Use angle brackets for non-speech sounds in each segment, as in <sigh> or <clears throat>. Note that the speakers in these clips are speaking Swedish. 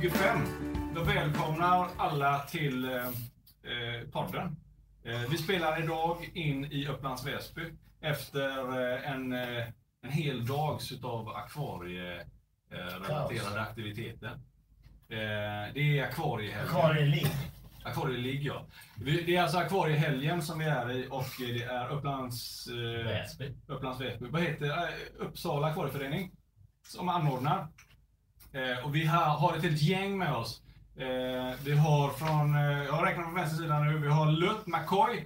45. Då välkomnar alla till eh, eh, podden. Eh, vi spelar idag in i Upplands Väsby efter eh, en, eh, en hel dags utav akvarierelaterade aktiviteter. Eh, det är akvariehelgen. Akvarieliv. Akvarieligg ja. Det är alltså akvariehelgen som vi är i och det är Upplands... Väsby. Upplands Väsby. Vad heter Uppsala akvarieförening? Som anordnar. Eh, och vi har, har ett helt gäng med oss. Eh, vi har från, eh, jag räknar från vänster sida nu, vi har Lutt McCoy.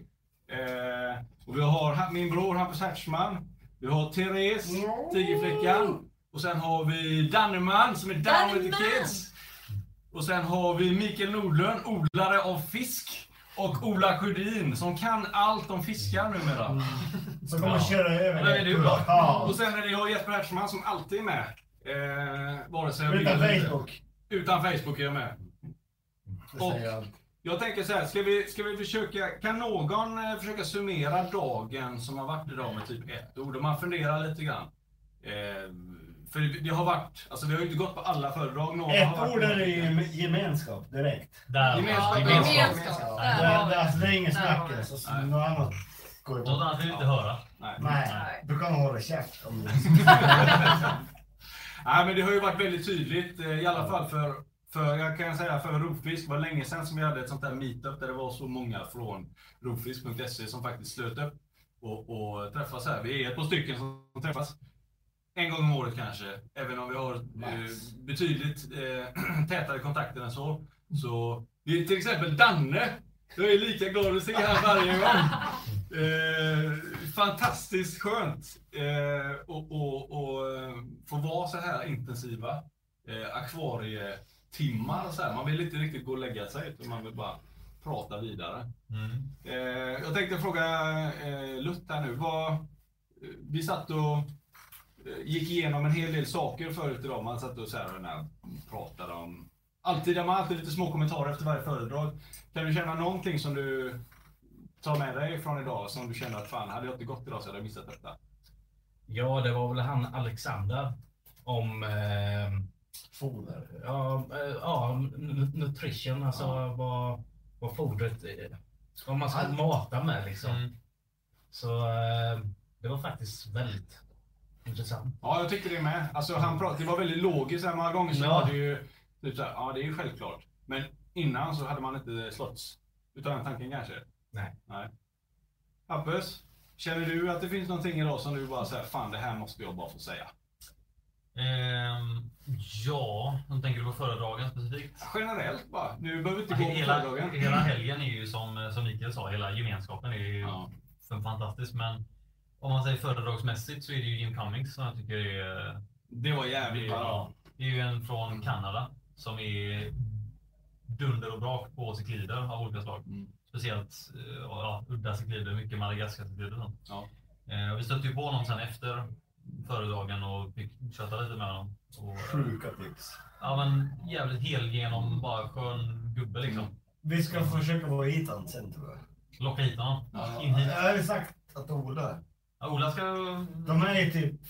Eh, och vi har ha- min bror Hampus Hertzman. Vi har Therese, Tigerflickan. Och sen har vi Danneman som är down with the kids. Och sen har vi Mikael Nordlund, odlare av fisk. Och Ola Sjödin som kan allt om fiskar numera. Som kommer att köra över Nej, det är bra. Ja. Och sen är det jag Jesper Hertzman som alltid är med. Eh, vare sig jag Utan. Facebook. Utan Facebook är jag med. Det Och-. Jag tänker så här, ska vi, ska vi försöka, kan någon eh, försöka summera dagen som har varit idag med typ ett ord? Om man funderar lite grann. Eh, för det, har varit, alltså vi har ju inte gått på alla föredrag. Någon har Ett varit ord är ju gemenskap direkt. Där. Gemenskap. Ja, Gemenskap. gemenskap. Ja, Där alltså, det är inget snack. Alltså, Nej. något annat går ju Något bort. annat vill vi inte höra. Nej. Nej, du kan hålla käft om det. <laughs> <laughs> Nej, men det har ju varit väldigt tydligt, eh, i alla fall för, för jag kan säga för Rovfisk, var länge sedan som vi hade ett sånt där meetup där det var så många från rovfisk.se som faktiskt slöt upp och, och träffas här. Vi är ett par stycken som träffas en gång om året kanske, även om vi har eh, Max. betydligt eh, <clears throat> tätare kontakter än så. Så det är till exempel Danne. Jag är lika glad att se här varje gång. <laughs> Eh, fantastiskt skönt eh, och, och, och eh, få vara så här intensiva eh, akvarietimmar. Så här. Man vill inte riktigt gå och lägga sig utan man vill bara prata vidare. Mm. Eh, jag tänkte fråga eh, Lutt här nu. Vad, vi satt och eh, gick igenom en hel del saker förut idag. Man satt och så här, när, pratade om... Alltid, man har alltid lite små kommentarer efter varje föredrag. Kan du känna någonting som du tar med dig från idag som du känner att fan, hade jag inte gått idag så hade jag missat detta? Ja, det var väl han Alexander om eh, Foder. ja, eh, ja, nutrition, alltså Ja. vad, vad fodret är. Vad man ska Allt. mata med liksom. Mm. Så eh, det var faktiskt väldigt intressant. Ja, jag tycker det med. Alltså, han pratade, det var väldigt logiskt. här. Många gånger så Ja. var det ju typ så här, ja det är ju självklart. Men innan så hade man inte slåtts utav den tanken kanske. Nej. Nej. Hampus, känner du att det finns någonting idag som du bara säger, fan det här måste jag bara få säga? Ehm, ja, de tänker du på föredragen specifikt? Generellt bara. Nu behöver vi inte gå på hela, föredragen. hela helgen är ju som, som Mikael sa, hela gemenskapen är ju Ja. fantastisk. Men om man säger föredragsmässigt så är det ju Jim Cummings som jag tycker är... Det var jävligt bra. Ja, det är ju en från Kanada som är dunder och brak på cyklider av olika slag. Mm. Speciellt eh, ja, udda cyklider, mycket Madagaskar-cyklider och sånt. Ja. Eh, vi stötte ju på honom sen efter föredragen och fick köta lite med honom. Och, eh, Sjuka tips. Ja men jävligt hel genom bara skön gubbe liksom. Vi ska försöka få hit han sen tror jag. Locka hit honom. Ja, In hit. jag har ju sagt att Ola, Ja, Ola ska... de är ju typ,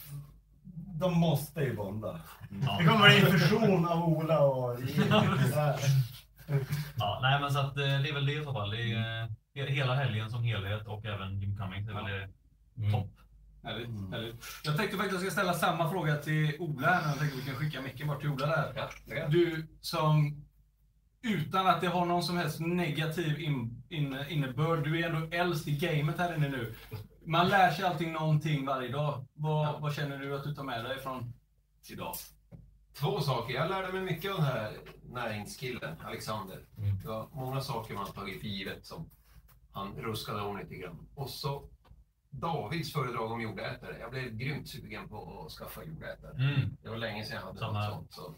de måste ju bonda. Ja. Det kommer bli en fusion av Ola och <laughs> Ja, nej men så att eh, det är väl det i så fall. Det är eh, hela helgen som helhet och även Jim Cummings. Det är väl det Mm. topp. Härligt, Mm. härligt. Jag tänkte faktiskt att jag ska ställa samma fråga till Ola här. Jag tänkte att vi kan skicka micken bort till Ola där. Ja. Du som, utan att det har någon som helst negativ in, in, innebörd, du är ändå äldst i gamet här inne nu. Man lär sig allting någonting varje dag. Vad, Ja. vad känner du att du tar med dig från idag? Två saker. Jag lärde mig mycket av den här näringskillen, Alexander. Mm. Det var många saker man tagit för givet som han ruskade om lite grann. Och så Davids föredrag om jordätare. Jag blev grymt sugen på att skaffa jordätare. Mm. Det var länge sedan jag hade Samma. något sånt. Så.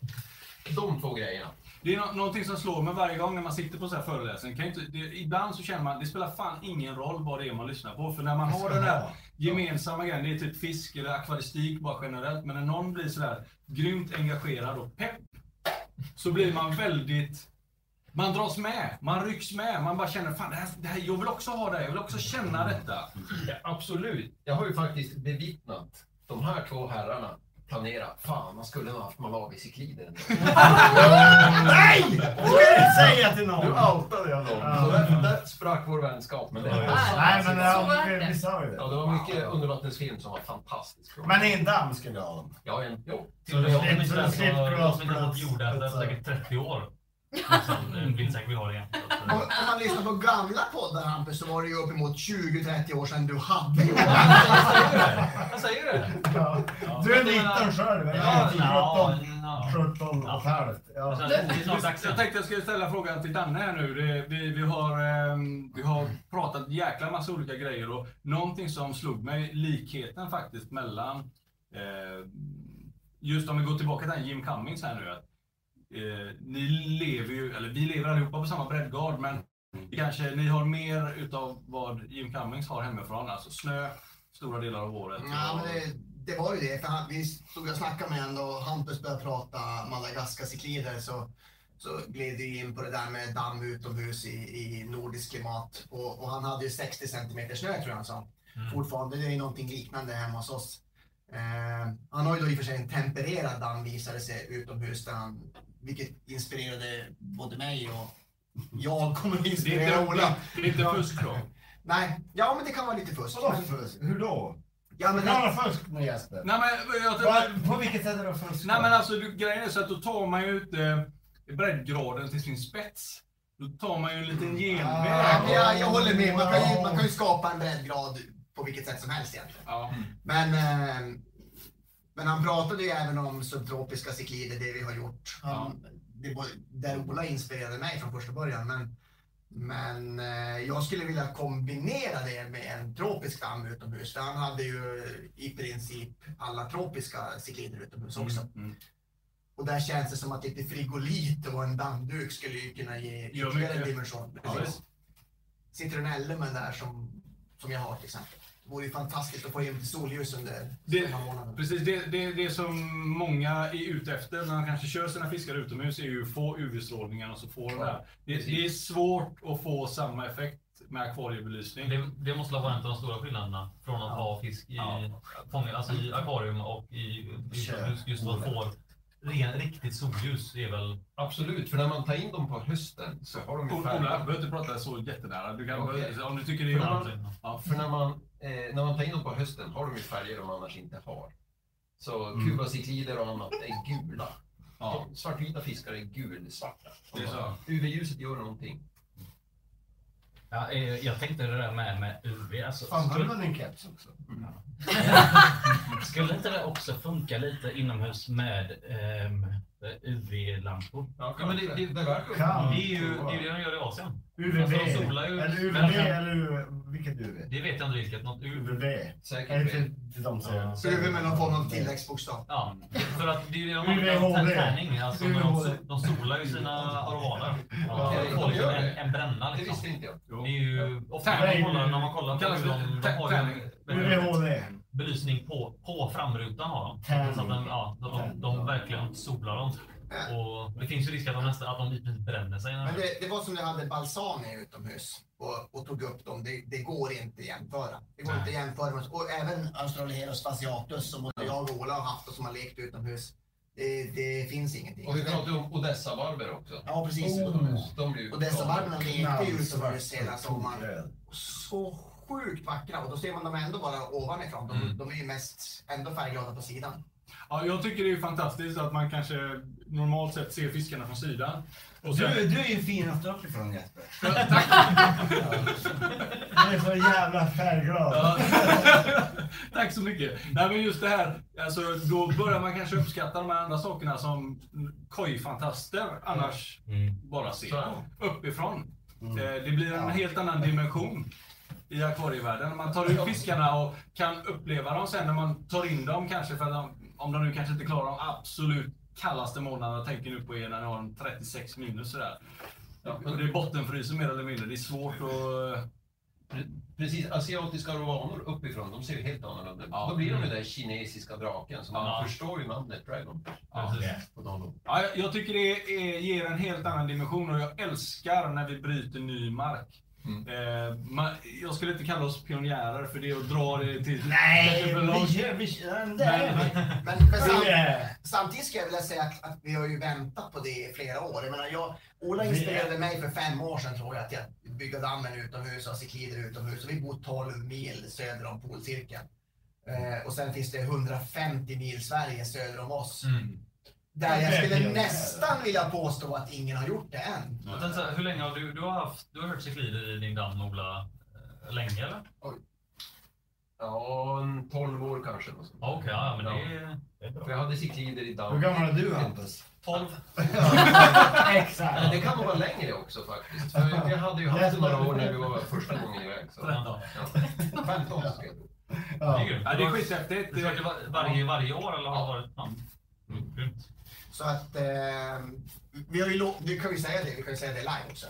De två grejerna. Det är nå- någonting som slår mig varje gång när man sitter på så här föreläsning. Kan inte, det, ibland så känner man, det spelar fan ingen roll vad det är man lyssnar på. För när man har den där gemensamma grejen, det är typ fisk eller akvaristik bara generellt. Men när någon blir sådär grymt engagerad och pepp, så blir man väldigt man dras med, man rycks med, man bara känner fan det här, det här, jag vill också ha det, här, jag vill också känna detta. Ja, absolut. Jag har ju faktiskt bevittnat de här två herrarna planera. Fan, man skulle nog haft Malawi-cykliden. Nej! Det ska du inte säga till Nu någon. outade jag. Ja. Så där, där sprack vår vänskap. Men det, var, Nej, men Så det. vi sa ju ja, det. det var mycket undervattensfilm som var fantastiskt bra. Men i en damm skulle jag ha dem. Ja, en, jo. Till och med jag som plus- jordätare på säkert 30 år. Liksom, eh, vill säkert vill ha det igen. Så att, Om, eh, om man lyssnar på gamla poddar Hampus så var det ju uppemot 20-30 år sedan du hade <laughs> gjort Jag säger det! Ja. Ja. Du är Men jag menar- 19 själv, eller? Ja, 17, ja, ja. 17 och ett halvt. Ja. Jag tänkte jag skulle ställa frågan till Danne här nu. Det, vi, vi, har, ehm, vi har pratat jäkla massa olika grejer och någonting som slog mig, likheten faktiskt mellan, eh, just om vi går tillbaka till Jim Cummings här nu. Eh, ni lever ju, eller vi lever allihopa på samma breddgrad men kanske ni har mer utav vad Jim Cummings har hemifrån, alltså snö stora delar av året. Ja, men det, det var ju det. För han, vi stod och snackade med honom och Hampus började prata Madagaskar-cyklider så, så gled vi in på det där med damm utomhus i, i nordisk klimat. Och, och han hade ju 60 centimeter snö tror jag han sa. Mm. Fortfarande, det är ju någonting liknande hemma hos oss. Eh, han har ju då i och för sig en tempererad damm visade sig utomhus där han, vilket inspirerade både mig och jag kommer att Det inspirera inte, Ola. det är inte fusk då? Nej, ja men det kan vara lite fusk. Vadå Men, fusk? Hur då? ja, men, man fusk med Jesper? Nej men, jag, Va- På vilket sätt är det fusk? Nej men alltså du, grejen är så att då tar man ju inte breddgraden till sin spets. Då tar man ju en liten Ja, genväg. men jag, jag håller med. Man kan, ju, man kan ju skapa en breddgrad på vilket sätt som helst egentligen. Ja. Men, eh, men han pratade ju även om subtropiska cyklider, det vi har gjort. Han, det var där Ola inspirerade mig från första början. Men, men eh, jag skulle vilja kombinera det med en tropisk damm utomhus. För han hade ju i princip alla tropiska cyklider utomhus också. Mm. Och där känns det som att lite frigolit och en dammduk skulle ju kunna ge ytterligare en dimension. Ja, Precis. Sitter en Ellemen där som, som jag har till exempel. Det vore ju fantastiskt att få in solljus under Det-. Precis, det, det, det som många är ute efter när man kanske kör sina fiskar utomhus är ju att få UV-strålningen och så få den där. Det, det är svårt att få samma effekt med akvariebelysning. Det, det måste vara en av de stora skillnaderna från att ha fisk i, Ja. fånga, alltså i akvarium och i utomhus. Just att få ren, riktigt solljus är väl... Absolut, för när man tar in dem på hösten så har de ju Ola, du behöver inte prata så jättenära. Du kan, Okej. Om du tycker det är Ja. jobbigt. Ja. För när man, eh, när man tar in dem på hösten har de ju färger de annars inte har. Så Mm. kubacyklider och annat är gula. Ja. Svartvita fiskar är gulsvarta. UV-ljuset gör någonting. Ja, eh, jag tänkte det där med, med UV. Alltså, Fan, har du skulle, väl en keps också? <laughs> skulle inte det också funka lite inomhus med ehm, UV-lampor? Ja, Ja, men det, det, det, är Kan. det är ju det, är ju det de gör i Asien. UVB? Alltså, de solar ju- Eller UVB eller UV, vilket UV? Det vet jag inte vilket. Något UV. UVB. Är det Säkert. inte det de säger? Ja. Så UV med någon form av tilläggsbokstav. Ja, för att det är ju de UVHD. har tärning. Alltså, de, de solar ju sina arvaner. Ja, de de liksom en, det. en bränna Det liksom. visste inte jag. Det är ju ofta när man kollar, när man kollar på hur det de, de har ju UVHD. Belysning på, på framrutan har de. Så att de, ja, att de, de verkligen solar dem. Och det finns ju risk att de nästan att de bränner sig. Men de- det, det var som när jag hade balsamier utomhus och, och tog upp dem. Det, det går inte att jämföra. Det går Nej. inte att jämföra. Och även Australieros fasciatus som både jag och Ola har haft och som har lekt utomhus. Det, det finns ingenting. Och vi pratade om Odessa-barber också. Ja, precis. Oh. De dessa varven lekte ju utomhus hela sommaren. Så sjukt vackra och då ser man dem ändå bara ovanifrån. De, Mm. de är ju mest ändå färgglada på sidan. Ja, jag tycker det är fantastiskt att man kanske normalt sett ser fiskarna från sidan. Och sen, Du, du är ju finast uppifrån Jesper. tack! Du är så jävla färgglad. Ja. <laughs> Tack så mycket. Nej, men just det här, alltså, då börjar man kanske uppskatta de här andra sakerna som kojfantaster annars Mm. bara ser uppifrån. Mm. Eh, Det blir en helt annan dimension i akvarievärlden. Man tar ut fiskarna och kan uppleva dem sen när man tar in dem kanske för att de, om de nu kanske inte klarar de absolut kallaste månaderna, tänker nu på er när ni har en 36 minus sådär. Ja, Och det är bottenfryser mer eller mindre. Det är svårt att... Pre- Precis, asiatiska rovanor uppifrån, de ser ju helt annorlunda ut. Ja. Då blir de den där kinesiska draken, så man Ja. förstår ju namnet Dragon. Ja. På dem. Ja, jag- jag tycker det är, ger en helt annan dimension och jag älskar när vi bryter ny mark. Mm. Eh, man, jag skulle inte kalla oss pionjärer för det är att dra det till... Nej, vi gör... Vi, det. Men, samtidigt ska jag vilja säga att, att vi har ju väntat på det i flera år. Jag menar, jag, Ola inspirerade mig för fem år sedan tror jag till att bygga dammen utomhus och cyklider utomhus. Och vi bor 12 mil söder om polcirkeln. Eh, och sen finns det 150 mil Sverige söder om oss. Mm. Där jag skulle nästan vilja påstå att ingen har gjort det än. Jag tänkte hur länge har du, du har haft, du har hört cyklider i din damm, Ola? eh, Länge eller? Ja, en 12 år kanske. något sånt. Ja, Okej, ja, men det är... Det är bra. För jag hade cyklider i Hur damm. gammal är du Hampus? 12. <laughs> Exakt. Men det kan nog vara längre också faktiskt. För vi hade ju haft några år när vi var första gången iväg. Så. Ja. Ja. 15 ska jag tro. Det är Ja. Ja, det är skithäftigt. Varje, varje år eller har det varit? Ja. Mm, Grymt. Så att eh, vi har ju vi kan ju säga det, vi kan ju säga det live också.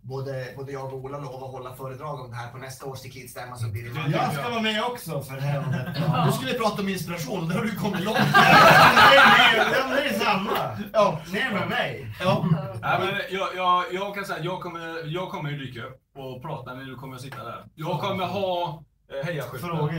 Både, både jag och Ola lovar att hålla föredrag om det här på nästa års cyklidstämma så blir det Jag ska vara med också för helvete. Du skulle prata om inspiration, då har du kommit långt. <laughs> Det är med- ja, det är samma. Ja. Ner med mig. Ja. Nej, men jag, jag, jag kan säga att jag kommer, jag kommer ju dyka upp och prata när du kommer att sitta där. Jag kommer ha eh. Frågor.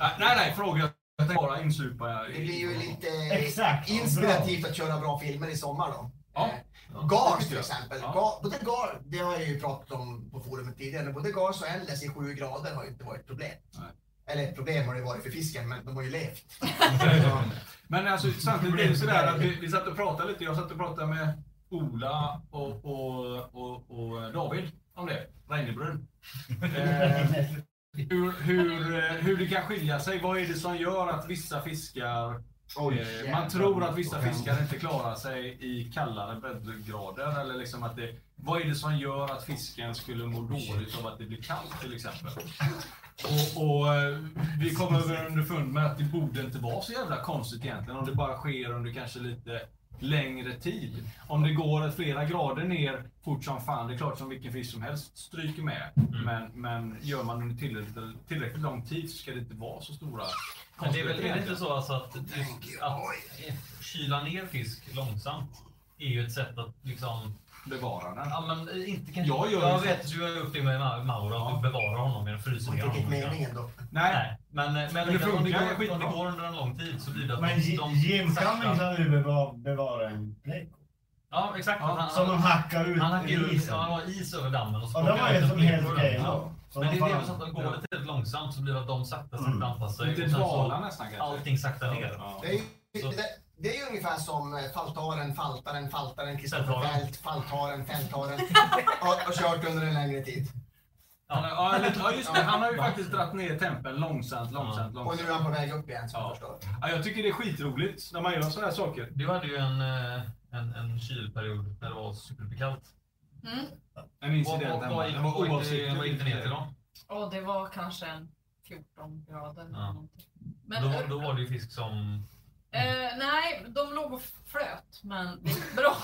Nej, nej, nej, frågor. Jag tänkte bara insupa. Det blir ju lite Exakt. inspirativt att köra bra filmer i sommar då. Ja. Eh, Gars tycker till exempel. Ja. Ga- Både Gar, det har jag ju pratat om på forumet tidigare, både Gars och Eldes i sju grader har ju inte varit ett problem. Nej. Eller ett problem har det varit för fisken, men de har ju levt. <laughs> Men alltså, samtidigt blir det sådär att vi, vi satt och pratade lite. Jag satt och pratade med Ola och, och, och, och David om det. Reinebrunn. <laughs> Eh, hur, hur, eh, hur det kan skilja sig. Vad är det som gör att vissa fiskar Eh, man tror att vissa fiskar inte klarar sig i kallare breddgrader. Eller liksom att det, vad är det som gör att fisken skulle må dåligt av att det blir kallt till exempel? Och, och eh, Vi kom över underfund med att det borde inte vara så jävla konstigt egentligen om det bara sker under kanske lite längre tid. Om det går ett flera grader ner fort som fan, det är klart som vilken fisk som helst stryker med. Men, men gör man under tillräckligt, tillräckligt lång tid så ska det inte vara så stora Men det är väl är det inte så alltså att, just att kyla ner fisk långsamt är ju ett sätt att liksom... Bevara den. Ja, men inte kanske... Jag gör jag ju- vet, du har gjort det med Ma- Mauro, att du bevarar honom genom Det var frysningar. inte riktigt meningen då. Nej, Nej, men, men, det men om, det går, om det går under en lång tid så blir det att Men de, de Jim sakta- Cummings ju beva- bevarat en pleko. Ja, exakt. Ja, han, Som de han, hackar ut han hackar i ut, isen. ja, han har is över dammen och så Och det plockar var ju som en helt okej Men det de är det så att de går det tillräckligt långsamt så blir det att de sakta sakta Mm. anpassar sig. lite så dvala nästan kanske. Allting saktar ner. Ja. Det är, det, det är ju ungefär som eh, faltaren, faltaren, faltaren, Kristoffer. Fält, faltaren, fältaren. <laughs> och, och kört under en längre tid. Han, har- ja, ja, just det. Han har ju faktiskt dragit ner tempen långsamt, långsamt, Och långsamt. nu är han på väg upp igen som Ja. jag förstår. Ja, jag tycker det är skitroligt när man gör sådana här saker. Du hade ju en, eh, en, en kylperiod när det var superkallt. Mm. En incident hemma. vad Det gick- var det- vad gick det ner till då? Och det var kanske en 14 grader. eller Ja. Men, Då, då var det ju fisk som... eh, nej, de låg och flöt, men det <laughs> gick bra.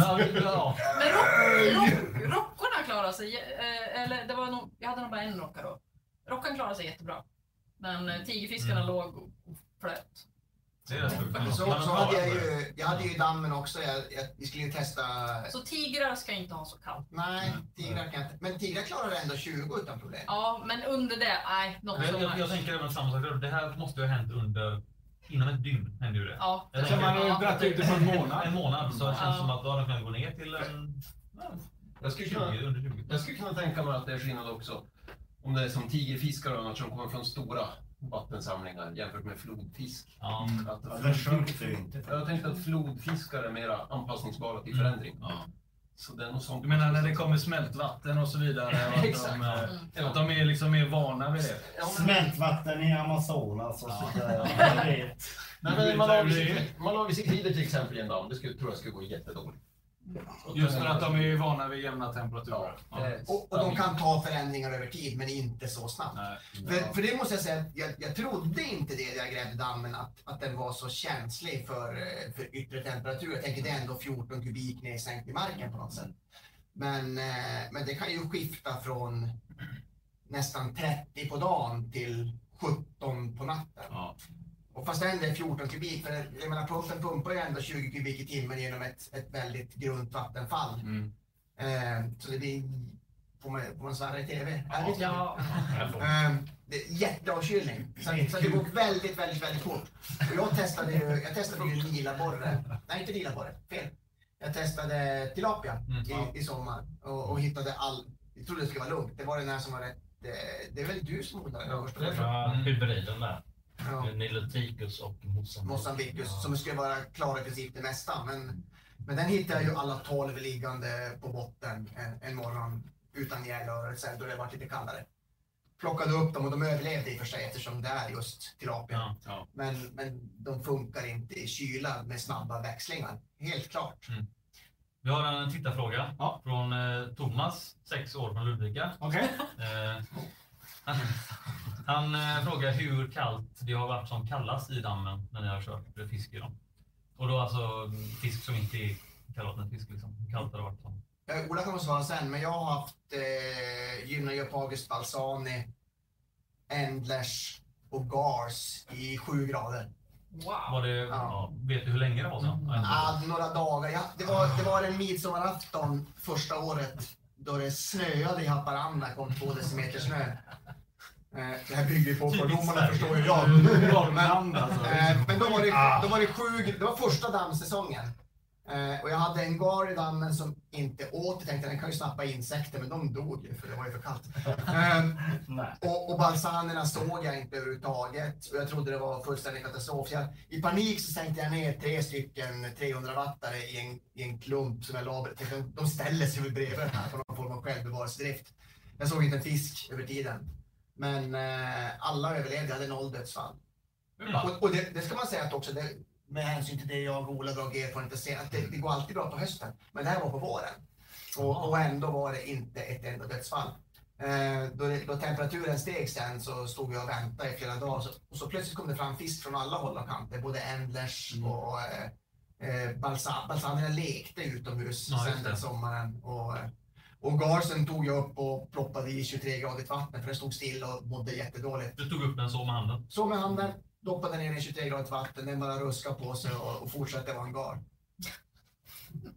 Ja. Men rock, rock, rockorna klarade sig, eh, eller det var nog, jag hade nog bara en rocka då. Rockan klarade sig jättebra. Men eh, tigerfiskarna Mm. låg och flöt. Så, så hade jag ju, jag hade ju dammen också. Jag, jag, vi skulle ju testa... Så tigrar ska inte ha så kallt. Nej, tigrar kan inte. Men tigrar klarar ändå 20 utan problem. Ja, men under det, nej, jag, jag, jag tänker även samma sak. Det här måste ju ha hänt under... Inom ett dygn hände ju det. Ja, Jag det Så man har dragit ut det på en månad. En månad, så det känns Ja. som att då hade kunnat gå ner till en... ja, Jag skulle 20, kunna, under 20. jag skulle kunna tänka mig att det är skillnad också. Om det är som tigerfiskar och annat som kommer från stora vattensamlingar jämfört med flodfisk. Ja. Att inte. jag tänkte att flodfiskar är mera anpassningsbara till förändring. Ja. Så det är nog sånt. Du menar när det kommer smältvatten och så vidare? Och att, <laughs> Exakt. de, eh, Mm. att de är liksom mer vana vid det? Ja, men- Smältvatten i Amazonas och Ja. sådär. <laughs> Nej, men man har ju cyk- man cyklider till exempel i en damm. Det skulle, tror jag skulle gå jättedåligt. Just för att de är vana vid jämna temperaturer. Ja, är- Och, och de kan ta förändringar över tid, men inte så snabbt. Nej. För, för det måste jag säga, jag, jag trodde inte det när jag grävde dammen, att, att den var så känslig för, för yttre temperatur. Jag tänker det är ändå 14 kubik nedsänkt i marken på något sätt. Men, eh, men det kan ju skifta från nästan 30 på dagen till 17 på natten. Ja. Och fast ändå är 14 kubik, för jag menar pumpen pumpar ju ändå 20 kubik i timmen genom ett, ett väldigt grunt vattenfall. Mm. Eh, så det blir på, på en Sverige TV. Är det Ja. Ehm, det är jätteavkylning. Så, så det går väldigt, väldigt, väldigt fort. Och jag testade ju, jag testade ju lilaborre. Nej, inte lilaborre. Fel. Jag testade tilapia Mm, ja. i, i sommar och, och hittade all... Jag trodde det skulle vara lugnt. Det var den här som var rätt... eh, Det är väl du som odlar den det? Ja, hybriden där. Ja. Niloticus och Mozambique. Mozambicus som skulle vara klar i princip det mesta. Men, men den hittade jag ju alla 12 liggande på botten en, en morgon utan gällrörelse då det var lite kallare. Plockade upp dem och de överlevde i och för sig eftersom det är just tilapia. Ja. Ja. Men, men de funkar inte i kyla med snabba växlingar. Helt klart. Vi har en tittarfråga Ja. från eh, Thomas, 6 år från Ludvika. Okej. Eh, han <laughs> han eh, frågar hur kallt det har varit som kallast i dammen när ni har kört fiske. Då. Och då alltså mm, fisk som inte är kallvattenfisk. Liksom. Hur kallt har det varit? Som. Eh, Ola kommer att svara sen, men jag har haft eh, Gymnagiopagus balsani, Endlers och Gars i sju grader. Wow. Var det, ja. vet du hur länge det var? Så? Ah, några dagar. Ja, det, var, det var en midsommarafton första året då det snöade i Haparanda, kom två decimeter snö. Eh, det här bygger på fördomarna förstår ju jag. Norrland alltså. Eh, men då var, det, då var det sju, det var första dammsäsongen. Eh, och jag hade en gar i dammen som inte åt. Jag tänkte den kan ju snappa insekter, men de dog ju för det var ju för kallt. Eh, <laughs> Nej. och, och balsanerna såg jag inte överhuvudtaget. Och jag trodde det var fullständig katastrof. Så jag, I panik så sänkte jag ner tre stycken 300-wattare i en, i en klump som jag la. De ställer sig bredvid den här på någon form av självbevarelsedrift. Jag såg inte en fisk över tiden. Men eh, alla överlevde. Hade noll dödsfall. Och, och det, det ska man säga att också, det, med hänsyn till det jag och Ola dragit erfarenhet ser, att det, det går alltid bra på hösten. Men det här var på våren. Och, och ändå var det inte ett enda dödsfall. Eh, då, det, då temperaturen steg sen så stod jag och väntade i flera dagar. Så, och så plötsligt kom det fram fisk från alla håll och kanter. Både Endlers och eh, eh, balsa, balsanerna lekte utomhus Ja, sen den sommaren. Och, och garsen tog jag upp och ploppade i 23-gradigt vatten för den stod still och mådde jättedåligt. Du tog upp den så med handen. Så med handen, doppade ner den i 23-gradigt vatten, den bara ruskade på sig och, och fortsatte vara en gar.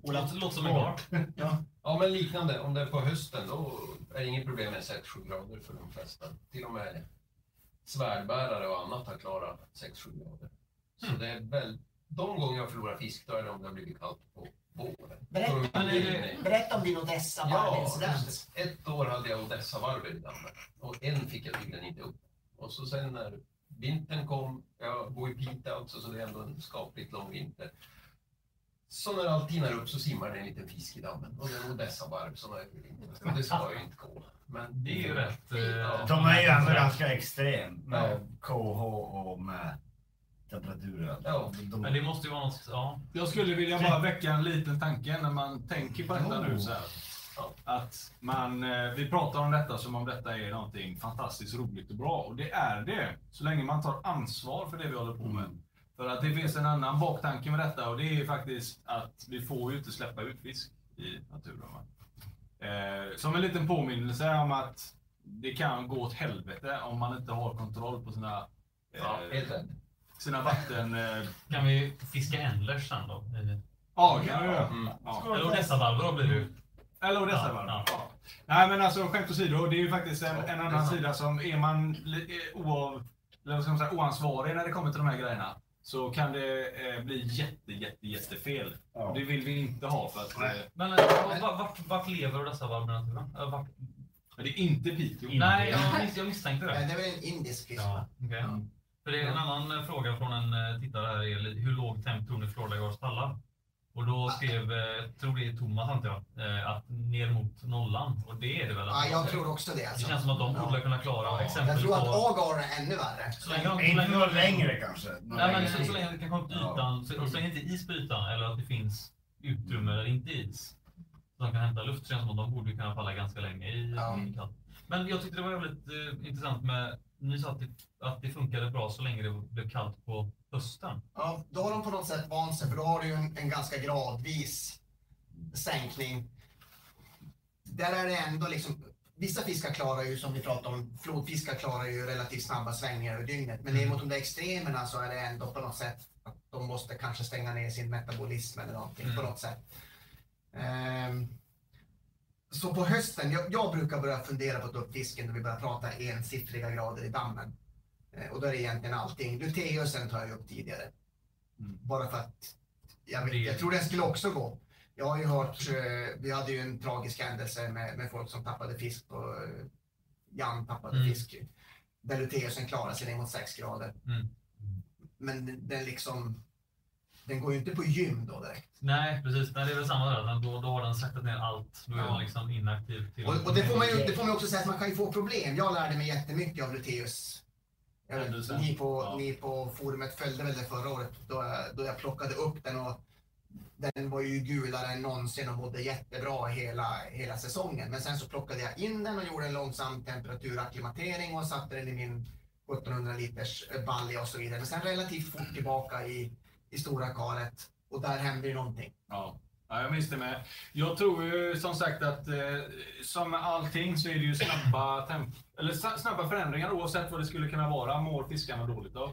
Låter, låter som en gar. <laughs> Ja. Ja, men liknande. Om det är på hösten då är det inget problem med 6-7 grader för de flesta. Till och med svärdbärare och annat har klarat 6-7 grader. Så Mm. det är väl, de gånger jag förlorar fisk, då är det om det har blivit kallt på. Berätta, det- det- berätta om din Odessa Ja, varvincident. ett år hade jag Odessa-varvet i dammen och en fick jag tydligen inte upp. Och så sen när vintern kom, jag bor i Piteå alltså, så det är ändå en skapligt lång vinter. Så när allt tinar upp så simmar det en liten fisk i dammen och det är Odessa-varv som är vinter. Och det ska ju inte gå. Men Det är ju rätt... Eh, Ja. De är ju ändå ganska extrem med KH och med temperaturen. Ja, de, Men det måste ju vara något... Ja. Jag skulle vilja bara väcka en liten tanke när man tänker på detta nu så här. Att man, eh, vi pratar om detta som om detta är någonting fantastiskt roligt och bra. Och det är det. Så länge man tar ansvar för det vi håller på med. För att det finns en annan baktanke med detta och det är faktiskt att vi får ju inte släppa ut fisk i naturen. Eh, som en liten påminnelse om att det kan gå åt helvete om man inte har kontroll på sina, eh, ja, helt rätt. Sina vatten... Eh, Kan vi fiska ändlers sen då? Ja, kan jag göra. Mm. Ja. Eller Odessa-valvar då blir det ju. Eller Odessa Ja, ja. Nej men alltså skämt åsido, det är ju faktiskt en, en annan sida som är man eh, oav, eller ska man säga, oansvarig när det kommer till de här grejerna så kan det eh, bli jätte, jätte, jättefel. Ja. Det vill vi inte ha för att Nej. eh, Men eh, vart, vart, lever Odessa-valvar i naturen? Eh, Vart? det är inte Piteå. Nej, jag, jag misstänkte det. Det är väl en indisk fisk? Ja, okej. Mm. För det är en annan eh, fråga från en eh, tittare här är hur låg temp tror ni Florida Gars pallar? Och då skrev, eh, jag tror det är Thomas antar jag, att ner mot nollan. Och det är det väl? Ja, jag tror också det. Det Alltså. känns som att de borde Ja. kunna klara Ja. exempel Jag tror att. Agar är ännu värre. Så länge Inte något längre kanske. Något Nej, men så, så länge det kan komma upp till Ja. ytan, så, så länge det inte is på ytan eller att det finns utrymme där det inte är is. Så de kan hämta luft, så känns det som att de borde kunna falla ganska länge i, Ja. i. Men jag tyckte det var väldigt eh, intressant med, ni sa att det, att det funkade bra så länge det blev kallt på hösten. Ja, då har de på något sätt vant sig, för då har du ju en, en ganska gradvis sänkning. Där är det ändå liksom, vissa fiskar klarar ju, som vi pratade om, flodfiskar klarar ju relativt snabba svängningar över dygnet. Men ner mot de där extremerna så är det ändå på något sätt att de måste kanske stänga ner sin metabolism eller någonting på Mm. något sätt. Ehm, så på hösten, jag, jag brukar börja fundera på att ta upp fisken när vi börjar prata ensiffriga grader i dammen. Eh, och då är det egentligen allting. Luteusen tar jag upp tidigare. Mm. Bara för att jag, vet, jag tror den skulle också gå. Jag har ju hört, eh, vi hade ju en tragisk händelse med, med folk som tappade fisk på, eh, Jan tappade Mm. fisk. Där Luteusen klarade sig ner mot 6 grader. Mm. Men den liksom, den går ju inte på gym då direkt. Nej, precis. Nej, det är väl samma där. Då, då har den saktat ner allt. Då är Ja. den liksom inaktiv. Till Och, och det, får man ju, det får man också säga att man kan ju få problem. Jag lärde mig jättemycket av Luteus. Jag vet, Händelsen. ni, på, Ja. ni på forumet följde väl det förra året då jag, då jag plockade upp den och den var ju gulare än någonsin och mådde jättebra hela, hela säsongen. Men sen så plockade jag in den och gjorde en långsam temperaturacklimatering och satte den i min 1700 liters balja och så vidare. Men sen relativt fort tillbaka i, i stora karet och där hände ju någonting. Ja. ja, jag minns det med. Jag tror ju som sagt att eh, som med allting så är det ju snabba, eller snabba förändringar oavsett vad det skulle kunna vara. Mår fiskarna dåligt av.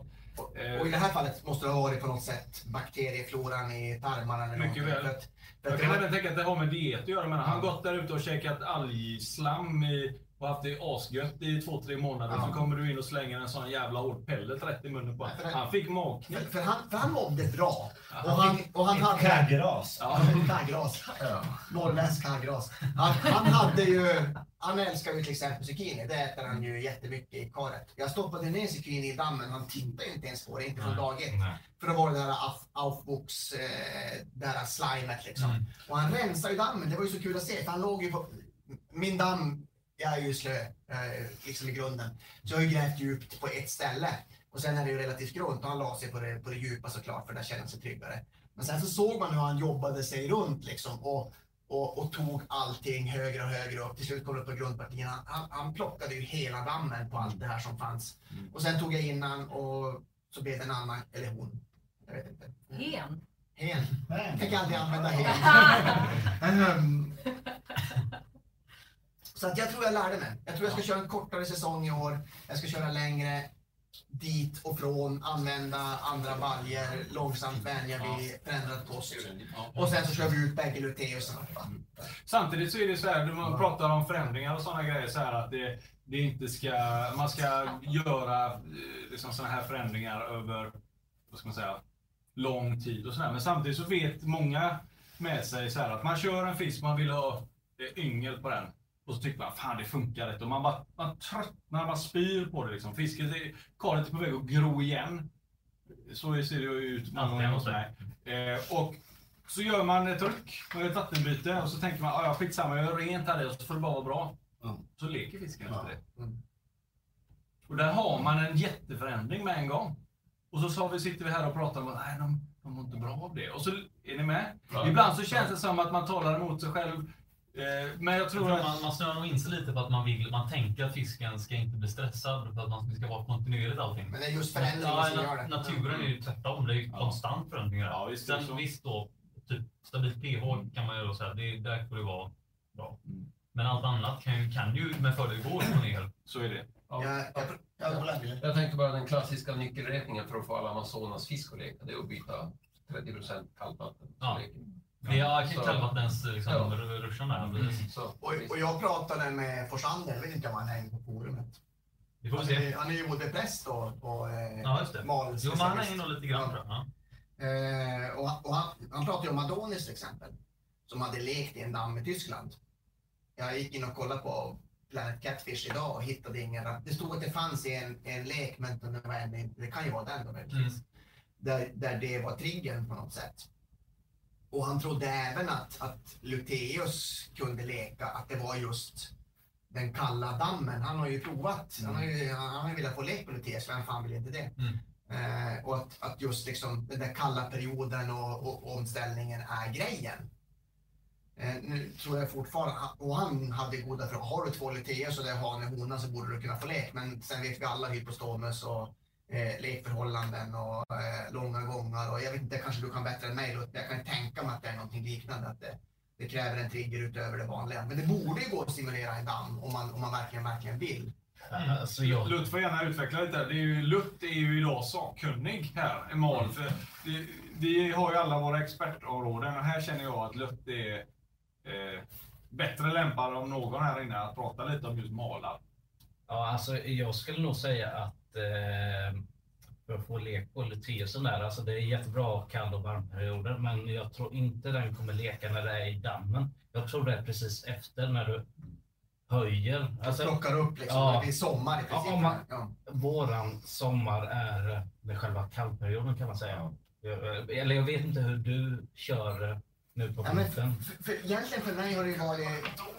Eh, Och i det här fallet måste det ha varit på något sätt bakteriefloran i tarmarna eller Mycket någonting. väl. För för Jag kan även tänka att det har med diet att göra. Men han gått där ute och käkat algslam i, och haft det asgött i två, tre månader. Ja. Så kommer du in och slänger en sån jävla hård pellet rätt i munnen på honom. det- Han fick magknip. För, för, han, för han mådde bra. Ja, Och han, och han Ett hade... kaggras. Ja. Kaggras. Ja. Norrländsk kaggras. Han, han hade ju... Han älskar ju till exempel zucchini. Det äter han ju jättemycket i karet. Jag stoppade ner zucchini i dammen. Han tittade inte ens på det. Inte från Nej, dag ett. nej. För då var det det här Auf- Aufwuchs, eh, det här slimet liksom. Mm. Och han rensade ju dammen. Det var ju så kul att se. För han låg ju på... Min damm, jag är ju slö, eh, liksom i grunden. Så jag har ju grävt djupt på ett ställe. Och sen är det ju relativt grunt och han la sig på det, på det djupa såklart för där kände han sig tryggare. Men sen så såg man hur han jobbade sig runt liksom och, och, och tog allting högre och högre upp. Till slut kom det upp på grundpartierna. Han, han, han plockade ju hela dammen på allt det här som fanns. Mm. Och sen tog jag in han och så blev det en annan, eller hon. Jag vet inte. Hen. Hen. Jag tänker aldrig använda hen. <laughs> <laughs> Så att jag tror jag lärde mig. Jag tror jag ska köra en kortare säsong i år. Jag ska köra längre dit och från, använda andra baljer, långsamt vänja vid förändrad kost. Och sen så kör vi ut bägge luteusarna. Samtidigt så är det så här, när man pratar om förändringar och sådana grejer, så här att det, det inte ska, man ska göra eh, liksom sådana här förändringar över, vad ska man säga, lång tid och sådär. Men samtidigt så vet många med sig så här att man kör en fisk, man vill ha eh, yngel på den. Och så tycker man, fan det funkar inte. Och man bara man tröttnar, man spyr på det liksom. Fisken, är- karet är på väg att gro igen. Så ser det ju ut många gånger hos mig. Eh, och så gör man ett tryck, man gör ett vattenbyte och så tänker man, "Ah, ja skitsamma, jag gör rent här i och så får det bara vara bra. Ja. Så leker fisken efter det. Mm. Och där har man en jätteförändring med en gång. Och så sa vi, sitter vi här och pratar om att nej, de, de mår inte bra av det. Och så är ni med? Ja. Ibland så känns det som att man talar emot sig själv. Eh, men jag Jag tror tror att... man, man snöar nog in sig lite på att man vill, man tänker att fisken ska inte bli stressad för att man ska vara kontinuerligt allting. Men det är just förändringen Ja, som gör det. naturen är ju tvärtom, det är ju Ja. konstant förändringar. Ja, visst Sen så. visst då, typ stabilt pH kan man ju då säga, det, där får det vara bra. Mm. Men allt annat kan ju, kan ju med fördel gå upp och ner. Så är det. Jag, jag, jag, jag, Jag tänkte bara den klassiska nyckelräkningen för att få alla Amazonas fisk att leka, det är att byta 30 kallvatten. Ja. Så leker vi. Det är Så- kallvattens liksom, Ja. ruschen där. precis. Så, och, och jag pratade med Forsander, jag vet inte om han hänger på forumet. Vi får Han se. är, han är ju både präst och, och eh, Ja, just det. mal Jo, men han är nog lite grann jag. Ja. Eh, och, och han, han pratade ju om Adonis till exempel, som hade lekt i en damm i Tyskland. Jag gick in och kollade på Planet Catfish idag och hittade ingen Det stod att det fanns en, en lek, men det, var en, det kan ju vara den då möjligtvis. Mm. Där, där det var triggern på något sätt. Och han trodde även att, att Luteus kunde leka, att det var just den kalla dammen. Han har ju provat, han har ju, han har ju velat få lek på Luteus, vem fan vill inte det? Mm. Eh, och att, att just liksom den där kalla perioden och, och, omställningen är grejen. Eh, nu tror jag fortfarande, och han hade goda frågor. Har du två Luteus och det är hane och hona så borde du kunna få lek. Men sen vet vi alla hypostomus och eh, lekförhållanden och eh, långa gångar. Och jag vet inte, kanske du kan bättre än mig. Då. Jag kan tänka mig att det är någonting liknande. Att det, det kräver en trigger utöver det vanliga. Men det borde ju gå att stimulera en damm om man, om man verkligen, verkligen vill. Alltså jag, Lutt får gärna utveckla lite. Det är ju, Lutt är ju idag sakkunnig här, Emal. För det, vi har ju alla våra expertområden och här känner jag att Lutt är... Eh, bättre lämpad om någon här inne att prata lite om just malar. Ja, alltså jag skulle nog säga att eh, för att få lek på trivseln där, alltså det är jättebra kall och varmperioder, men jag tror inte den kommer leka när det är i dammen. Jag tror det är precis efter när du höjer. Alltså, Plockar upp liksom. Ja. Det är sommar i princip. Ja, man- Ja. våran sommar är med själva kallperioden kan man säga. Jag- Eller jag vet inte hur du kör eh, nu på Ja, men vintern. för, för, egentligen för mig har det ju varit...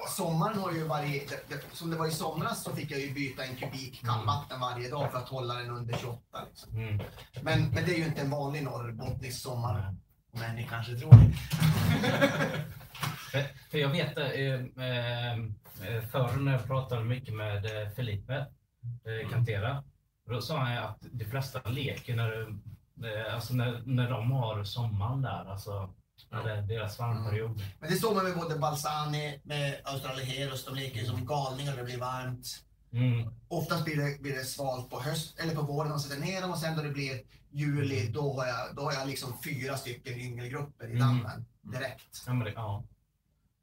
Sommaren har ju varit... Det, det, som det var i somras så fick jag ju byta en kubik kallvatten varje dag för att hålla den under 28. Liksom. Mm. Men, men det är ju inte en vanlig norrbottnisk sommar. Men ni kanske tror det. <laughs> För, för jag vet eh, eh, eh, förr när jag pratade mycket med eh, Felipe eh, Cantera. Då sa han att de flesta leker när, alltså när, när de har sommaren där. Alltså, det är deras varmperiod. Men det står man med både Balsani, med Australiheros. De leker som galningar när det blir varmt. Mm. Oftast blir det, blir det svalt på höst eller på våren och sätter ner dem och sen då det blir juli då har jag, då har jag liksom fyra stycken yngelgrupper i Mm. dammen direkt. Ja, men det, ja.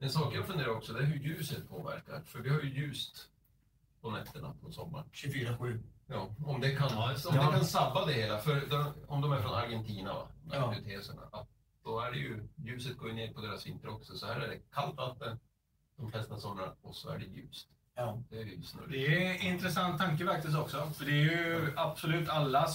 En sak jag funderar också, det är hur ljuset påverkar. För vi har ju ljust på nätterna på sommaren. 24-7. Ja, om det kan, Ja, det. om det Ja. kan sabba det hela. För de, om de är från Argentina, va? de Ja. att då är det ju, ljuset går ju ner på deras vinter också. Så här är det kallt vatten de flesta somrar och så är det ljust. Ja. Det är ju snurrigt. Det är en intressant tanke faktiskt också. För det är ju absolut alla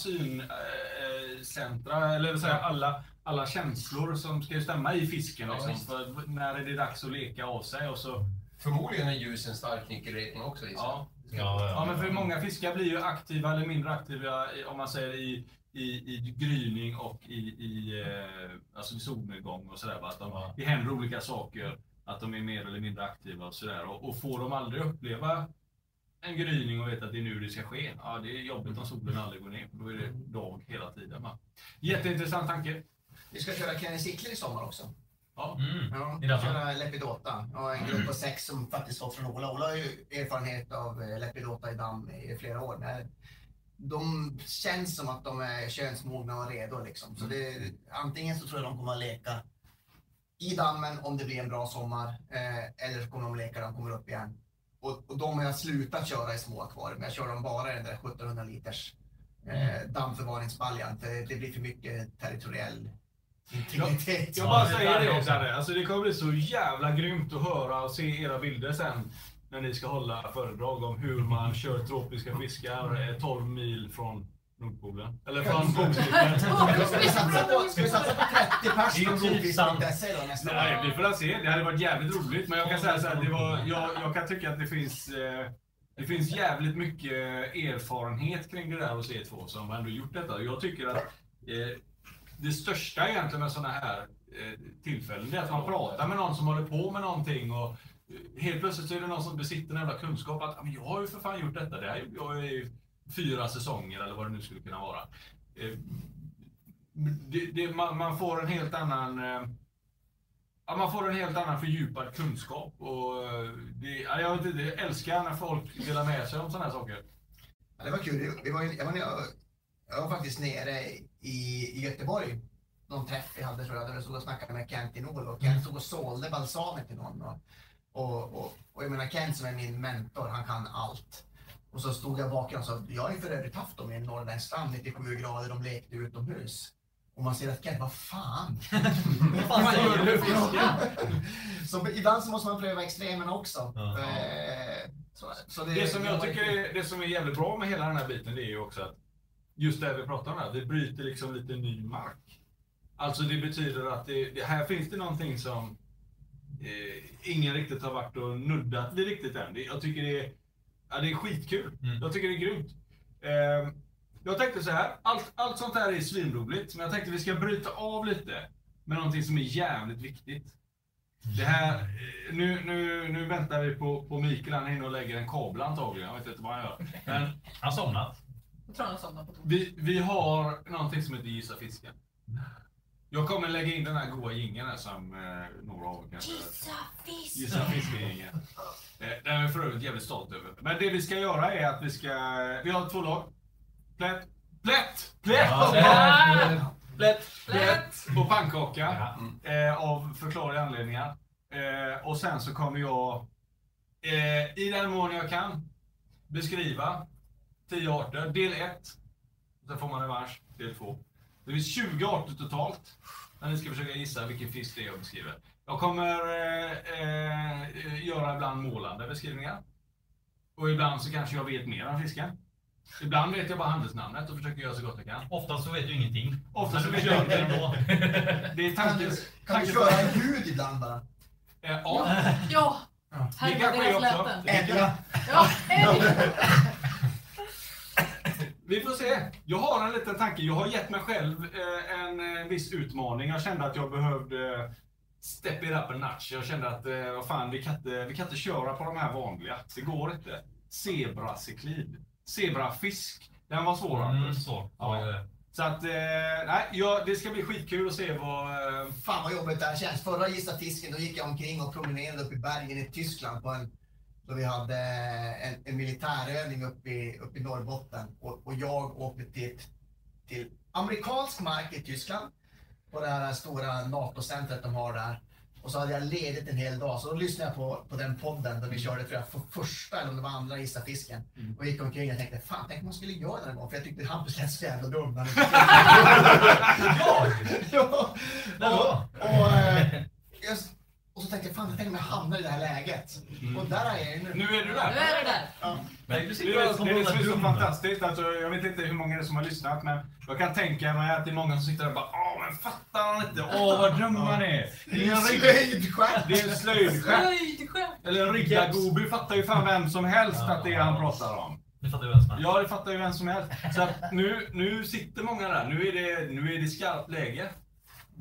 syncentra, eller vill säga alla, alla känslor som ska stämma i fisken. Ja, Liksom. när är det dags att leka av sig? Och så, Förmodligen är ljus en stark nyckelräkning också. jag. ja. Ja, Ja, men för många fiskar blir ju aktiva eller mindre aktiva om man säger i, i, i gryning och i, i eh, alltså solnedgång och sådär. Att de, Ja. Det händer olika saker, att de är mer eller mindre aktiva och sådär. Och, och får de aldrig uppleva en gryning och veta att det är nu det ska ske, ja det är jobbigt om solen aldrig går ner. Då är det dag hela tiden. Va? Jätteintressant tanke. Vi ska köra Kenny Sickler i sommar också. Ja. Mm. Ja, köra Lepidota. Ja, en grupp på sex som faktiskt fått från Ola. Ola har ju erfarenhet av eh, Lepidota i damm i flera år. Men de känns som att de är könsmogna och redo. Liksom. Så det, antingen så tror jag de kommer att leka i dammen om det blir en bra sommar. Eh, eller så kommer de leka när de kommer upp igen. Och, och de har jag slutat köra i små akvarier. Men jag kör dem bara i den där 1700 liters eh, dammförvaringsbaljan. För det blir för mycket territoriell integritet. Jag bara säger det också. Alltså, det kommer bli så jävla grymt att höra och se era bilder sen. När ni ska hålla föredrag om hur man kör tropiska fiskar eh, 12 mil från Nordpolen. Eller från Polcirkeln. <laughs> Ska vi satsa på, ska vi satsa på 30 pers från. Nordfisk.se då nästa? Nej, vi får väl se. Det hade varit jävligt roligt. Men jag kan säga så här, det var, jag, jag kan tycka att det finns, eh, det finns jävligt mycket erfarenhet kring det där hos er två som ändå gjort detta. Jag tycker att eh, det största egentligen med sådana här eh, tillfällen det är att man pratar med någon som håller på med någonting och eh, helt plötsligt så är det någon som besitter en jävla kunskap att jag har ju för fan gjort detta. Det här gjorde jag i fyra säsonger eller vad det nu skulle kunna vara. Eh, det, det, man, man får en helt annan Ja, man får en helt annan fördjupad kunskap. Och det, jag, vet inte, jag älskar när folk delar med sig om sådana här saker. Ja, det var kul. Det- Det var, jag, var, jag var faktiskt nere i, i Göteborg. Någon träff vi hade tror jag, där jag stod och snackade med Kent Inol och Kent stod och sålde balsamet till någon. Och, och, och, och jag menar Kent som är min mentor, han kan allt. Och så stod jag bakom och sa, jag har ju för övrigt haft dem i en norrländsk strand, 97 grader, de lekte utomhus. Och man ser att Kent, vad fan? <laughs> Vad fan säger du? <laughs> så ibland så måste man pröva extremerna också. Ja. Eh, så, så Det som jag tycker det som är jävligt bra med hela den här biten det är ju också att just det vi pratar om här, det bryter liksom lite ny mark. Alltså det betyder att det, det, här finns det någonting som eh, ingen riktigt har varit och nuddat vid riktigt än. Det, jag tycker det är, ja, det är skitkul. Mm. Jag tycker det är grymt. Eh, jag tänkte så här, allt, allt sånt här är svinroligt, men jag tänkte vi ska bryta av lite med någonting som är jävligt viktigt. Det här, eh, nu, nu, nu väntar vi på, på Mikael, han är inne och lägger en kabel antagligen, jag vet inte vad han gör. Men Han somnat. Jag tror han har somnat på toa. vi, vi har någonting som heter Gissa Fisken. Jag kommer lägga in den här goa jingeln här som eh, några av er kanske fisk! Gissa Fisken-jingeln. Eh, den är för övrigt jävligt stolt över. Men det vi ska göra är att vi ska, vi har två lag. Plätt, plätt, plätt! Ja, är- Plätt, plätt och pannkaka. Ja. Eh, av förklarliga anledningar. Eh, och sen så kommer jag, eh, i den mån jag kan, beskriva 10 arter. Del 1. Sen får man revansch, del 2. Det finns 20 arter totalt. När ni ska försöka gissa vilken fisk det är jag beskriver. Jag kommer eh, eh, göra ibland målande beskrivningar. Och ibland så kanske jag vet mer om fisken. Ibland vet jag bara handelsnamnet och försöker göra så gott jag kan. Oftast så vet du ingenting. Ofta så vet du jag inte. ändå. <laughs> Det är du, kan du köra en ljud ibland bara? Eh, ja, Ja, det här var kanske är också. Ädla. Ja! <laughs> Vi får se. Jag har en liten tanke. Jag har gett mig själv eh, en eh, viss utmaning. Jag kände att jag behövde eh, step it up a notch. Jag kände att eh, vad fan, vi, kan inte, vi kan inte köra på de här vanliga. Det går inte. Zebracyklid. Zebrafisk. Den var svår. Mm, så. Ja. Så att, eh, nej, ja, det ska bli skitkul att se vad... Eh, Fan vad jobbigt det här känns. Förra Gissa Fisken, då gick jag omkring och promenerade upp i bergen i Tyskland på en, då vi hade en, en militärövning uppe i, uppe i Norrbotten. Och, och jag åkte till, till amerikansk mark i Tyskland, på det här stora NATO-centret de har där. Och så hade jag ledigt en hel dag, så då lyssnade jag på, på den podden där vi körde tror jag, för första eller om det var andra Gissa Fisken. Mm. Och gick omkring och tänkte, fan tänk om man skulle göra det någon gång, för jag tyckte Hampus lät så jävla dum. när han- ja. Och, och, eh, och så tänkte jag, fan tänk om jag hamnar i det här läget. Och där är jag ju nu. nu är du Nu där. är det där. Ja. Nej, du Det sitter det, det som är så fantastiskt. Alltså, jag vet inte hur många det är som har lyssnat, men jag kan tänka mig att det är många som sitter där och bara Åh, men fattar han inte? Åh, vad dum han är! Det är en Slöjdstjärn! det är en slöjdstjärn. Slöjdskämt. Eller en riggargoby fattar ju fan vem som helst att det är han pratar om. Nu fattar vi vem som är. Ja, det fattar ju vem som helst. Så att nu, nu sitter många där. Nu är det, nu är det skarpt läge.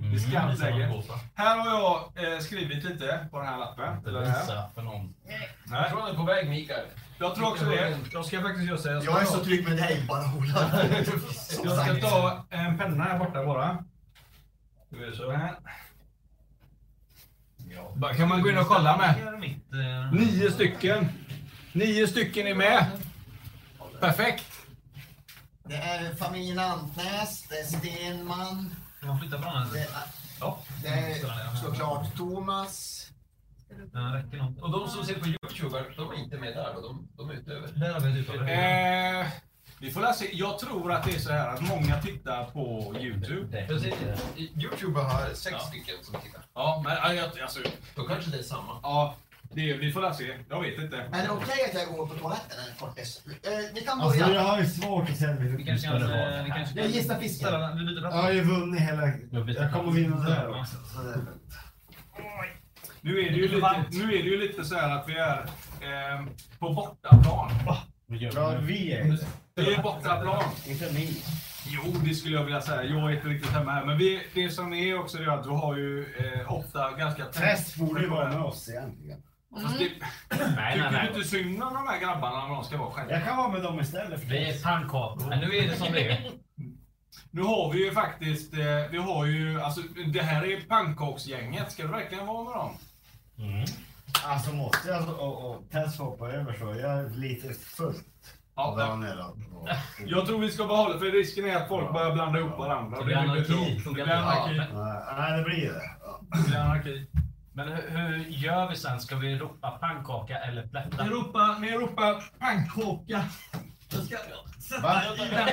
Är skarpt visar man läge. Här har jag eh, skrivit lite på den här lappen. Eller det här. för någon. Jag Nej, tror han är på väg, Mikael. jag tror också det. Jag ska faktiskt göra så. Jag Jag är så trygg med dig bara Ola. <laughs> Jag ska ta en penna här borta bara. Ska vi så här. Bara Kan man gå in och kolla med? Eh, Nio stycken. Nio stycken är med. Perfekt. Det är familjen Antnäs, det är Stenman, Jag flyttar på den här. det Ja. det är såklart Thomas. Och de som ser på Youtube, de är inte med där då, de, de är utöver. Där har vi uttag. Eh, vi får läsa. Jag tror att det är så här att många tittar på Youtube. Precis. Youtube har sex Ja. stycken som tittar. Ja, men alltså, Då kanske det är samma. ja, det, vi får läsa. Jag vet inte. Är det okej att jag går på toaletten en kortis? Eh, ni kan Alltså jag börja. har ju svårt att säga hur Vi kanske kan... det eh, Vi kanske Jag gissar fisken. Vi byter Jag plats. har ju vunnit hela... Jag Jag kommer vinna det här också. så det är lugnt. Nu är det ju lite, nu är det ju lite så här att vi är eh, på bortaplan. Gör Ja, vi är det. Vi är bortaplan. Inte ni. Jo, det skulle jag vilja säga. Jag är inte riktigt hemma här. Men vi, det som är också det är att du har ju eh, ofta ganska... Tess borde ju vara med oss egentligen. Fast det, Nej, nej, tycker du inte synd om de här grabbarna när de ska vara själva? Jag kan vara med dem istället för Vi är pannkakor. Men nu är det som det är. Nu har vi ju faktiskt, eh, vi har ju, alltså det här är pannkaksgänget. Ska du verkligen vara med dem? Mm. Alltså måste jag och, och Tess hoppa över så jag är lite fullt. Ja. Och- Jag tror vi ska behålla, för risken är att folk börjar blanda ihop varandra. Det blir anarki. Det blir inte. anarki. Nej, Nej, det blir det. Ja. Det blir anarki. Men hur, hur gör vi sen? Ska vi ropa pannkaka eller plätta? Ni ropar, ni ropar pannkaka. Jag ska Va? i den.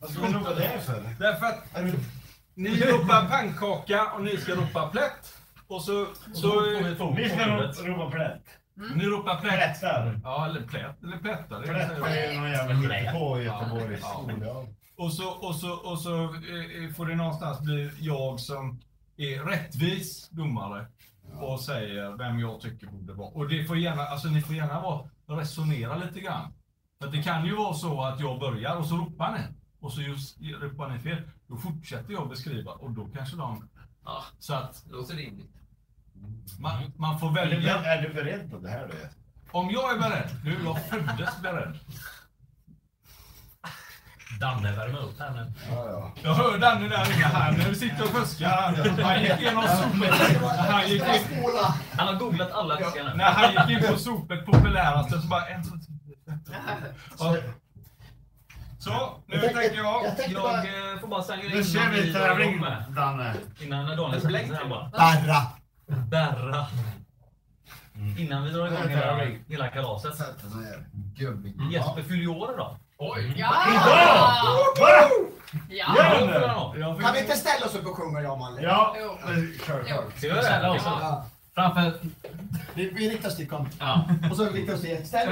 Vad ska vi ropa det för? Därför att ni ropar pannkaka och ni ska ropa plätt. Och så, så Ni ska ro- ropa plätt. ni ropar plätt. Plättar. Ja, eller plätt, eller plättar. det Plätt säger jag. är någon jävla hittepå i Göteborg. Ja. Ja. Och så, och så, och så eh, får det någonstans bli jag som är rättvis domare och säger vem jag tycker borde vara. Och det får gärna, alltså ni får gärna vara, resonera lite grann. För det kan ju vara så att jag börjar och så ropar ni. Och så just ropar ni fel. Då fortsätter jag beskriva och då kanske de... Ja. Så att låter rimligt. man, man får Är du, välja. är du beredd på det här då? Om jag är beredd, nu jag föddes beredd. Danne värmer upp här nu. Ja, ja. Jag hör Danne där inne här, nu sitter och fuskar. Han gick igenom sopet. Han gick in! Han har googlat alla fiskar nu. när han gick in på sopet populäraste så bara en så Ja. Så, nu tänker jag. Jag tänkte bara... Jag eh, får bara säga Nu kör vi tävling. Danne. Innan när Daniel Blänk säger bara. Barra! Berra. Innan vi drar igång Mm. hela, hela kalaset. Jesper fyller ju år idag. Oj! Ja! Va? Ja! Ja! Fick- Kan vi inte ställa oss upp och sjunga jag och Malle? Ja, kör, kör. Ska vi det också? Ja. Framför... Vi, vi riktar oss till kom. Ja. Och så riktar vi oss till... Ställ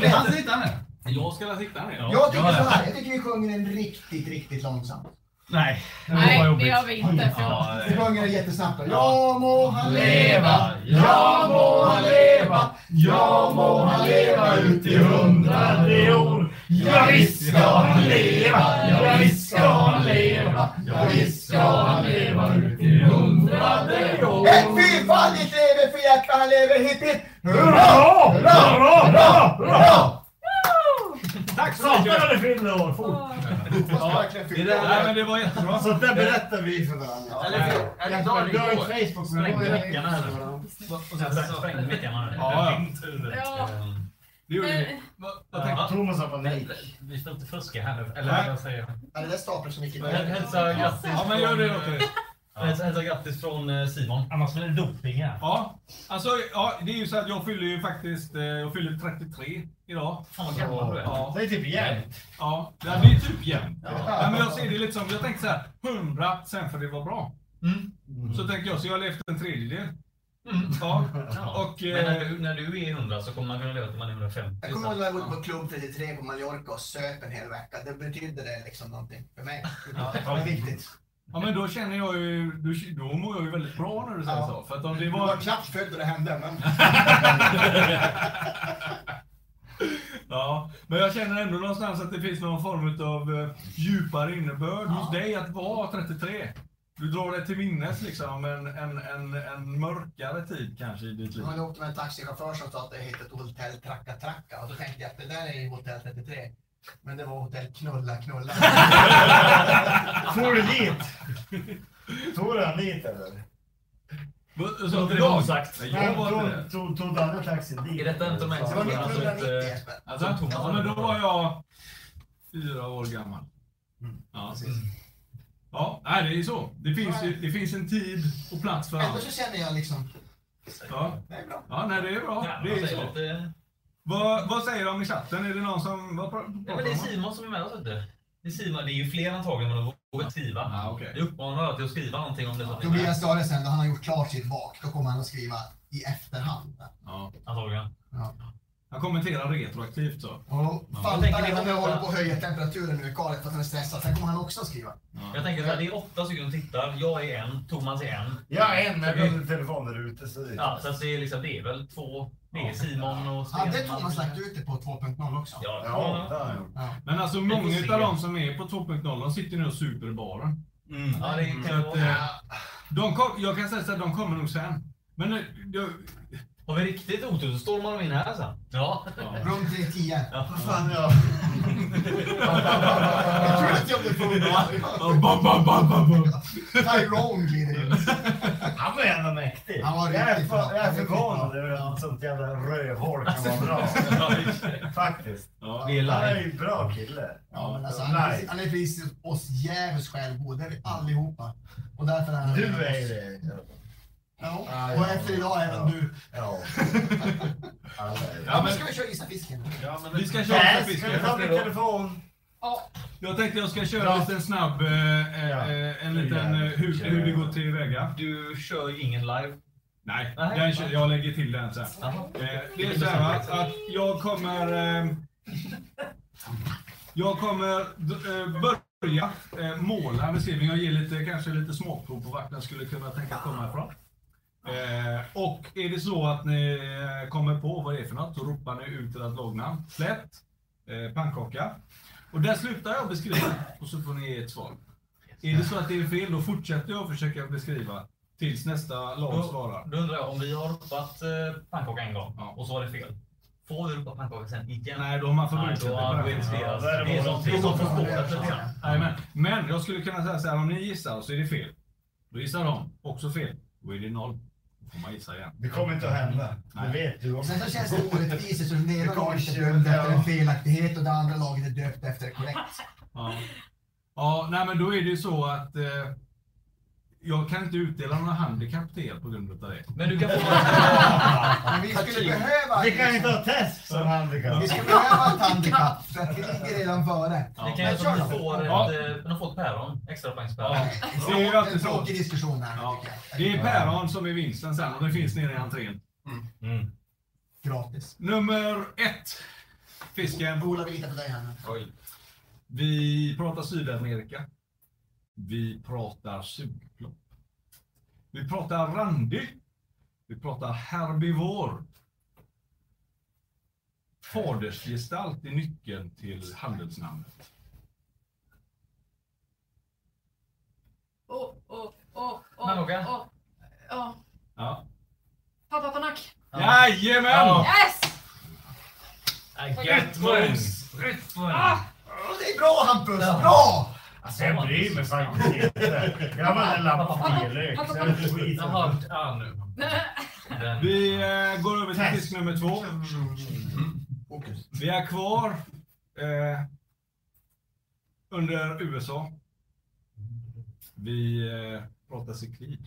det han sitter ner. Jag ska sitta ner. Jag tycker så här, jag tycker vi sjunger den riktigt, riktigt långsamt. Nej. Nej, det har vi inte. Ja. Vi sjunger den jättesnabbt. Ja må han Leva, leva, ja må han leva, ja må han leva ut i hundrade år. Ja visst ska han leva, ja visst ska han leva, ja visst ska han leva ut i hundrade år. Ett fyrfaldigt lever för Jack, han lever hipp hipp. Hurra, hurra, hurra, hurra! Tack så Satan mycket! vad det fyller år, fort. Det där, nej, men det var jättebra. Sånt där berättar vi för varandra. Du har ju? Facebook Sprängde mickarna. Och sen sprängde mickarna. Ja, ja. Det gjorde Eh, vi. Vad- vad tänkte. Thomas panik. Vi får inte fuska här nu. Eller Nej. vad säger jag? Ja, det där staplar så mycket. Häl- Hälsa grattis Ja, men gör det från, åt eh, dig. hälsa, grattis från eh, Simon. Annars blir det doping här. Ja, alltså ja, det är ju så att jag fyller ju faktiskt, eh, jag fyller 33 idag. Fan vad gammal du är. Ja, Det är typ jämnt. ja det är typ jämnt. Ja. Ja, men jag ser det lite som, jag tänkte så här, 100 sen får det vara bra. Mm. Så tänker jag, så jag har levt en tredjedel. Mm. Ja, Ja. och... Men när Eh, du, när du är 100 så kommer man kunna leva till man är 150. Jag kommer ihåg när jag var ute på Klubb 33 på Mallorca och söp en hel vecka. Det betydde det liksom någonting för mig. Det var viktigt. ja men då känner jag ju, då, då mår jag ju väldigt bra när du säger Ja. så. För att om det Du var var... knappt född då det hände, men... <laughs> Ja, men jag känner ändå någonstans att det finns någon form av uh, djupare innebörd hos dig att vara 33. Du drar dig till minnes liksom en, en, en, en mörkare tid kanske i ditt liv. Jag hade åkt med en taxichaufför som sa att det hette Hotell Tracka Tracka och då tänkte jag att det där är ju Hotell 33. Men det var Hotell Knulla Knulla. <laughs> Får du dit? Tog du han dit eller? Så, det var osagt. Nej, jag var inte det. Tog- Tog andra taxin dit? Är detta inte de historierna som 1990 inte... Alltså, Thomas ja, men då var jag fyra år gammal. Ja, ja nej, det är så. Det finns, ju, det finns en tid och plats för Ändå allt. så känner jag liksom, Ja, det är bra. ja nej, det är bra. Ja, Det är så. lite- Vad, vad säger de i chatten? Är det någon som... Vad pratar Ja, men det är Simon som är med oss inte. Det är Simon, det är ju fler antagligen men de vågar skriva. Ah, okej. Vi uppmanar alla till att skriva någonting om det är Tobias med. sa det sen, då han har gjort klart sitt bak, då kommer han att skriva i efterhand. Ja. Antagligen. Han kommenterar retroaktivt så. Jag tänker även det om jag var- håller på att höja temperaturen nu i karet för att han är stressad. Sen kommer han också att skriva. Ja. Jag tänker här, det är åtta stycken som tittar. Jag är en, Thomas är en. Jag är en med telefonen där ute. Så det Ja, så att det, är liksom, det är väl två. Det är Simon och Hade Stefan. Thomas lagt ut det på 2.0 också? Ja, Ja, ja. Ja. Men alltså många av de som är på 2.0 de sitter nu och super i baren. Mm. ja det kan att, vara. eh, de kom, jag kan säga så att de kommer nog sen. Men eh, jag, Har vi riktigt otur så stormar de in här sen. Ja. <laughs> Rum 310. ja. Vad fan, ja. <laughs> Jag tror att jag blev full. Bam, bam, bam, bam, bam. Tyrone glider in. Han var jävla mäktig. Han var jag, är riktigt för, bra. jag är förvånad över att sånt jävla rövhål kan vara bra. <laughs> Faktiskt. Ja. Vi är Han är ju en bra kille. Ja, men alltså, han, är, han är precis oss djävulskt självgod. Det är vi allihopa. Och därför är han Du är det. Ja, och ja, efter idag även ja. du. Ja. Det. Ja, men ska vi köra gissa fisken? Ja, men vi ska köra Nej, lite ska vi ta min telefon? Ja, Jag tänkte jag ska köra Ja. en liten snabb, eh, eh, Ja. eh, en liten, eh, hur, hur det går tillväga. Du kör ju ingen live. Nej, Nej. den, kör- jag lägger till den sen. Eh, det är så här att jag kommer... Eh, jag kommer eh, börja eh, måla en beskrivning. Jag ger lite, kanske lite smakprov på vart den skulle kunna tänka komma ifrån. Eh, och är det så att ni eh, kommer på vad det är för något så ropar ni ut ert lagnamn. Slätt, eh, pannkaka. Och där slutar jag beskriva och så får ni ge ett svar. Är det så att det är fel, då fortsätter jag försöka beskriva tills nästa lag svarar. Då undrar jag om vi har ropat eh, pannkaka en gång Ja. och så var det fel. Får vi ropa pannkaka sen igen? Nej, då har man förbrukat det. Ja, Det är som våran- det är som för Ja, spåret ja. Jajamän. Men jag skulle kunna säga så här, om ni gissar så är det fel. Då gissar de också fel. Då är det noll. Får man gissa igen. Det kommer inte att hända. Det vet du också. sen så känns det orättvist så det ena laget är dömt efter en felaktighet och det andra laget är döpt efter korrekt. Ja. ja, nej men då är det ju så att eh, jag kan inte utdela några handikapp till er på grund av det. Men du kan få... <laughs> Men vi skulle behöva... Vi kan inte ha test som handikapp. Vi skulle behöva ett handikapp, att vi ligger redan före. Det kan Men ju du då. får ett, Ja. eh, de får ett päron. Extra poängspäron. Ja. Det är en tråkig diskussion här. Ja. Det är päron som är vinsten sen och det finns nere i entrén. Mm. Gratis. Nummer ett. Fisken. Ola, vi litar på dig här nu. Oj. Vi pratar Sydamerika. Vi pratar sugplopp. Vi pratar randy. Vi pratar herbivor. Fadersgestalt är nyckeln till handelsnamnet. Åh, åh, åh, åh, Manoga. åh. Ja. Ja. Pappa Panak. Jajamän! Ja. Yes! Rätt poäng! Rätt poäng! Ja, Det är bra Hampus! Bra! Alltså jag bryr mig faktiskt inte. Grabbarna är lappfilök. Så jag skit. Jaha, ja nu. Vi eh, går över till fisk nummer två. Vi är kvar eh, under USA. Vi eh, pratar cyklid.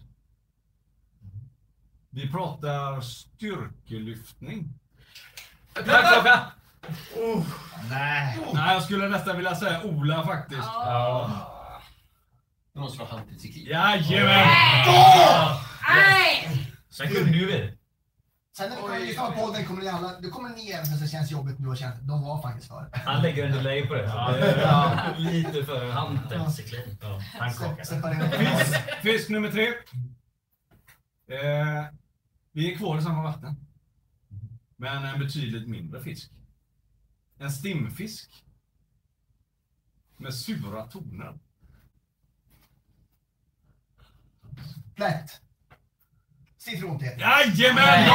Vi pratar styrkelyftning. Pannkaka! Nej. Nej, jag skulle nästan vilja säga Ola faktiskt. Ja. Det måste vara hantelcyklid. Jajamän! Nej! Sen kunde ju vi. Sen när vi kommer lyssna på podden kommer ni alla, då kommer ni även fast det känns jobbigt nu och känna att de var faktiskt före. Han lägger en delay på det. Ja. Lite för hantelcyklin. Ja, pannkaka. Fisk, fisk nummer tre. Eh, vi är kvar i samma vatten. Men en betydligt mindre fisk. En stimfisk. Med sura toner. Plätt. Citronpeter. Jajamän!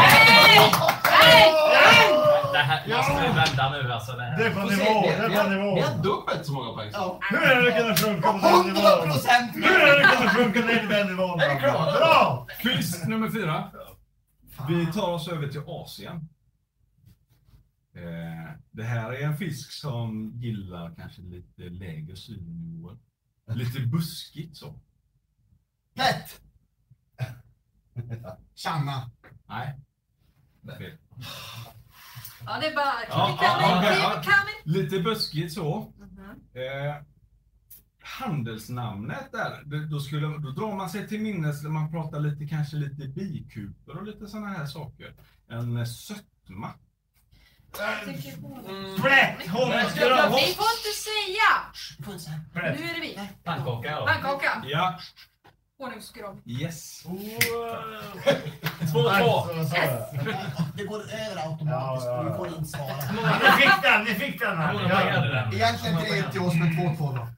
Det här måste vi vända nu alltså. Det Det är på nivå. Det är på nivå. Vi har dubbelt så många poäng. Ja. Hur är det kunnat sjunka på den 100 nivån? procent! Hur är det kunnat ner till den nivån? Bra! Fisk nummer fyra. Vi tar oss över till Asien. Eh, det här är en fisk som gillar kanske lite lägre syrenivåer. Lite buskigt så. Plätt! Channa. Nej. Fel. Ja, det är bara... Ja, it ja, ja. it coming. Lite buskigt så. Mhm. Eh, handelsnamnet där, då, skulle, då drar man sig till minnes när man pratar lite, kanske lite bikuper och lite sådana här saker. En sötma. Plätt! Honungsgröt! Vi får inte säga! Nu är det vi. Pannkaka ja. Pannkaka. Ja, Honungsgrogg. yes. Två, två. Det går över automatiskt och får inte svara. Ni fick den, ni fick den? Egentligen tre till oss, men två två då.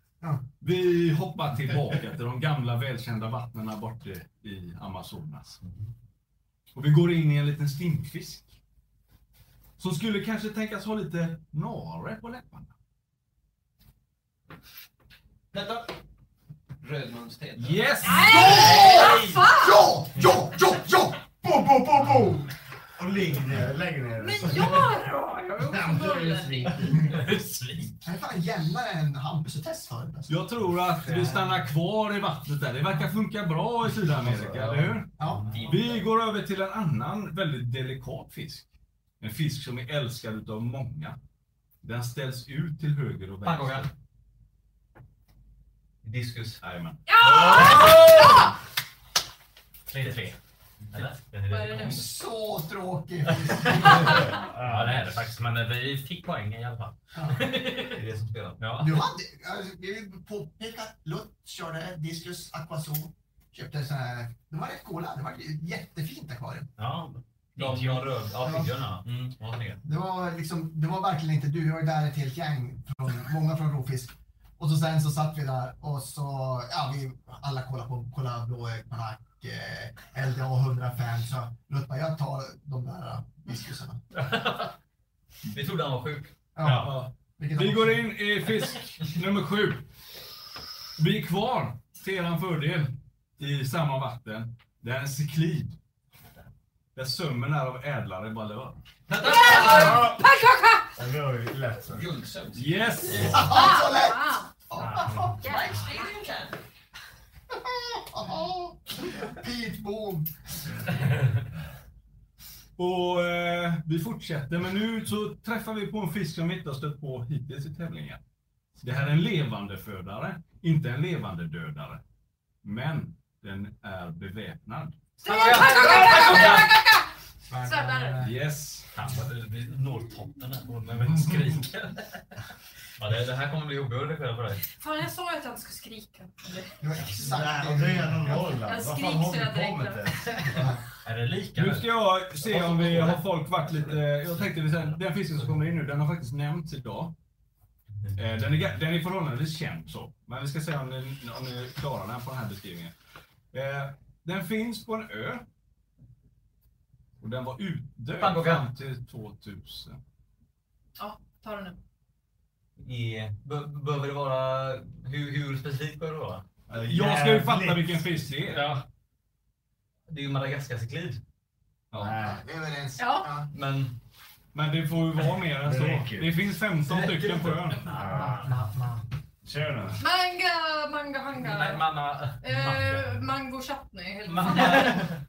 Vi hoppar tillbaka till de gamla välkända vattnen borta i Amazonas. Och vi går in i en liten stinkfisk. Som skulle kanske tänkas ha lite nare på läpparna. Detta. Rödmunstäta. Yes! Nej! Fan! Ja! Ja! Ja! Ja! Bo, bo, bo, bo! Och ligg ner, lägg ner. Men jag då? Jag är. Svin. Jag är fan jämnare än Hampus test förut. Alltså. Jag tror att vi stannar kvar i vattnet där. Det verkar funka bra i Sydamerika, eller hur? Ja. Vi går över till en annan väldigt delikat fisk. En fisk som är älskad utav många. Den ställs ut till höger och vänster. Pannkaka. Diskus. Jajamän. Ja! 3-3. Eller? Vad är det nu? Så tråkig. <laughs> Ja, det är det faktiskt. Men vi fick poäng i alla fall. Det är det som spelar. Ja. Du hade, alltså, vi vill påpeka att Lutt körde Discus Aquazoo. Köpte så här, de var rätt coola. Det var ett jättefint akvarium. Ja. De. Ja, figurerna. Mm. Det var, liksom, det var verkligen inte du, vi var där ett helt gäng, från, många från Rovfisk. Och så sen så satt vi där och så, ja vi alla kollade på kolla blåögd panak, eh, LDA 105. Så Lutt bara, jag tar de där uh, diskusarna. <laughs> Vi trodde han var sjuk. Ja, Ja. Vi går in i fisk nummer sju. Vi är kvar till eran fördel i samma vatten. Det är en cyklid. Där sömmen är av ädlare valör. Pannkaka! Det var ju lätt så. Yes! Ja, så lätt! Jaha. Pete Boom. Och eh, vi fortsätter, men nu så träffar vi på en fisk som vi inte har stött på hittills i tävlingen. Det här är en levande födare, inte en levande dödare. Men den är beväpnad. Svärdare. Yes. Du- vi når toppen här och när vi skriker. Ja, det, det här kommer bli att redigera för dig. Fan, jag sa ju att jag inte skulle skrika. Det var exakt det är Norrland. Jag Vad fan skriker håller så du jag på med direkt. det? <laughs> Är det lika? Nu ska jag se om vi har folk varit lite... Jag tänkte vi säger, den fisken som kommer in nu, den har faktiskt nämnts idag. Eh, Den är, ga- den är förhållandevis känd så. Men vi ska se om ni, om ni klarar den på den här beskrivningen. Eh, Den finns på en ö. Och den var utdöd fram till 2000. Ja, ta den nu. I, be, behöver det vara... Hur, hur specifikt behöver det vara? Jag ska ju fatta vilken fisk det är. Ja. Det är ju Madagaskarcyklid. Ja. Nej. Vi är överens. Ja. Men Men det får ju vara mer än Det så. Det finns 15 Det räcker stycken på ön. Nu. Manga, manga, hanga. Nej, mamma. Eh, mango chutney. Ma,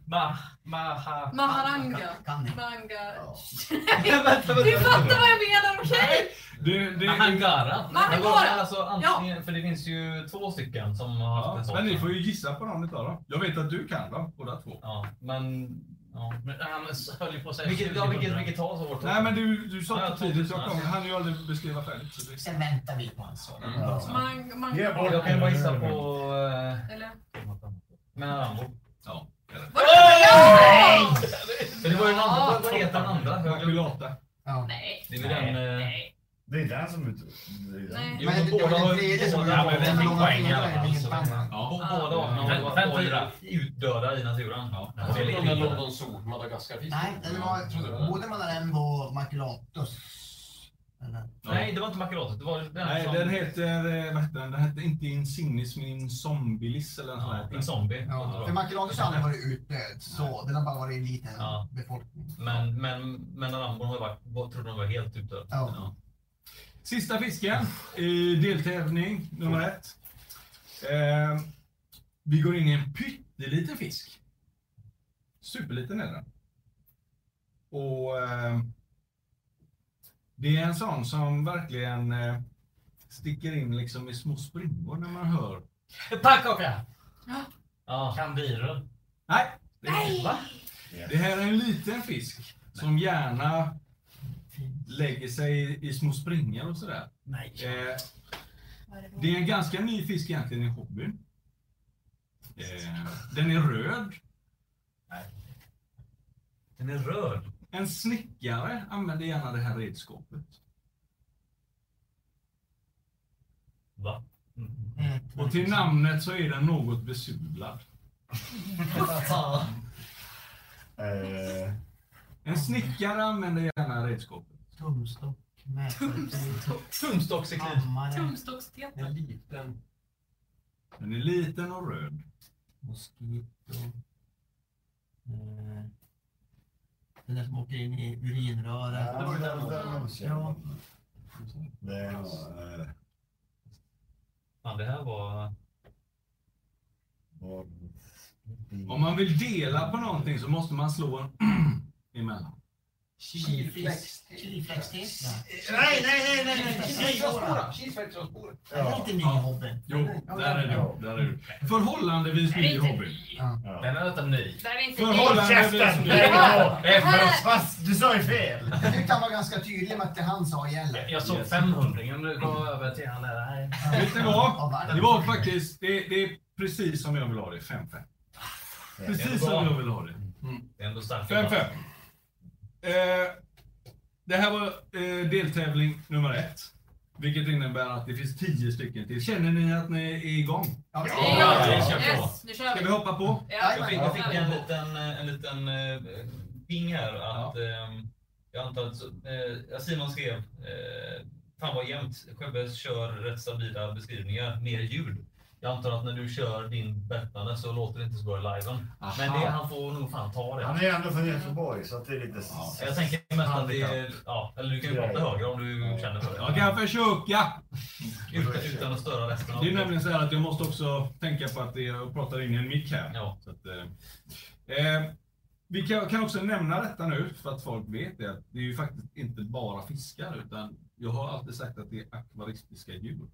ma, ma, ha. Maharanga. Manga. <laughs> Ja. Du fattar vad jag menar, okej? Det, det, Mahangara. Mahangara. Alltså, antingen, För det finns ju två stycken som har haft en ja, sån. men ni får ju gissa på någon utav dem. Jag vet att du kan dem, båda två. Ja, men... Ja. Men han höll ju på att säga Vilket, ja, 2000. vilket, vilket tar så hårt? Nej men du, du sa Ja, för tidigt, jag 2000, kom, han ju aldrig beskriva färdigt. Så det... Sen väntar vi på hans svar. Ja. Manga. Ge bort Jag kan ju bara gissa på... Eh, Eller? men Rambo. Ja, det det. Det var ju den andra. Heter den andra? Ja. Nej. Det är väl den... eh, Nej. Det är den som den. Nej. Jo, Men båda var har båda- Ja, men vi fick poäng i alla fall, Båda arterna Fem- var var ju utdöda i naturen. Ja. Det är lite. London Zoo, Madagaskarfisk. Nej, den var både Madarembo och Maculatus. Nej, det var inte makulatet. Det var den Nej, som... den heter, eh, vad heter den? Den hette inte Insignis men Insombilis eller något Ja, sånt en där. zombie. Ja, för Maculatus har aldrig varit utdöd, så den har bara varit en liten befolkning. Men, men, men Rambo har varit, var- trodde de var helt utdöd. Ja. Sista fisken i deltävling nummer ett. Eh, vi går in i en pytteliten fisk. Superliten är den. Och eh, det är en sån som verkligen eh, sticker in liksom i små springor när man hör. Pannkaka! Ja. Kandiru. Nej! Det, Nej! Va? det här är en liten fisk som gärna lägger sig i, små springor och sådär. Nej. Eh, det är en ganska ny fisk egentligen i hobbyn. Eh, den är röd. Den är röd. En snickare använder gärna det här redskapet. Va? Och till namnet så är den något besudlad. <laughs> Eh, En snickare använder gärna redskapet. Tumstock, mätartid, Tumstockcyklid. hammare. En liten. Den är liten och röd. moskito. Eh, Den där som åker in i urinröret. ja, men den- Ja. Det var, eh, Fan, det här var... var- Om man vill dela på någonting så måste man slå en <clears throat> emellan. Kilfläxt. Kilfläckstest. Nej, nej, nej, nej, nej. Kilfläktsspåret. Det är lite ny i hobbyn. Jo, där är du. Där är du. Förhållandevis ny. Ja. Den är inte ny. Inte Förhållandevis Käften! ny. För- Fast du sa ju fel! Du kan vara ganska tydlig med att det han sa gäller. Jag såg 500 gå över till han där. Nej. Vet ni vad? Det var faktiskt, det, det är precis som jag vill ha det. 5-5. Precis som jag vill ha det. Det är ändå starkt. 5-5. Eh, det här var eh, deltävling nummer ett. Vilket innebär att det finns 10 stycken till. Känner ni att ni är igång? Ja, Ja, Ja, yes, vi kör på. nu kör Ska vi. vi hoppa på? Ja, Jag fick, jag fick en liten, eh, en liten eh, ping här att ehm, jag antar att eh, Simon skrev eh, Fan vad jämnt. Skebbe kör rätt stabila beskrivningar, mer ljud. Jag antar att när du kör din berättande så låter det inte så bra i liven. Men det, han får nog fan ta det. Han är ändå från Göteborg så att det är lite... Jag tänker mest att det är, ja, eller du kan ju prata högre om du känner för det. Jag kan försöka. <laughs> Utan, utan att störa resten av Det är nämligen så här att jag måste också tänka på att det jag pratar in i en mick här. Ja. Så att, eh, eh, vi kan, kan också nämna detta nu för att folk vet det. Att det är ju faktiskt inte bara fiskar utan jag har alltid sagt att det är akvaristiska djur.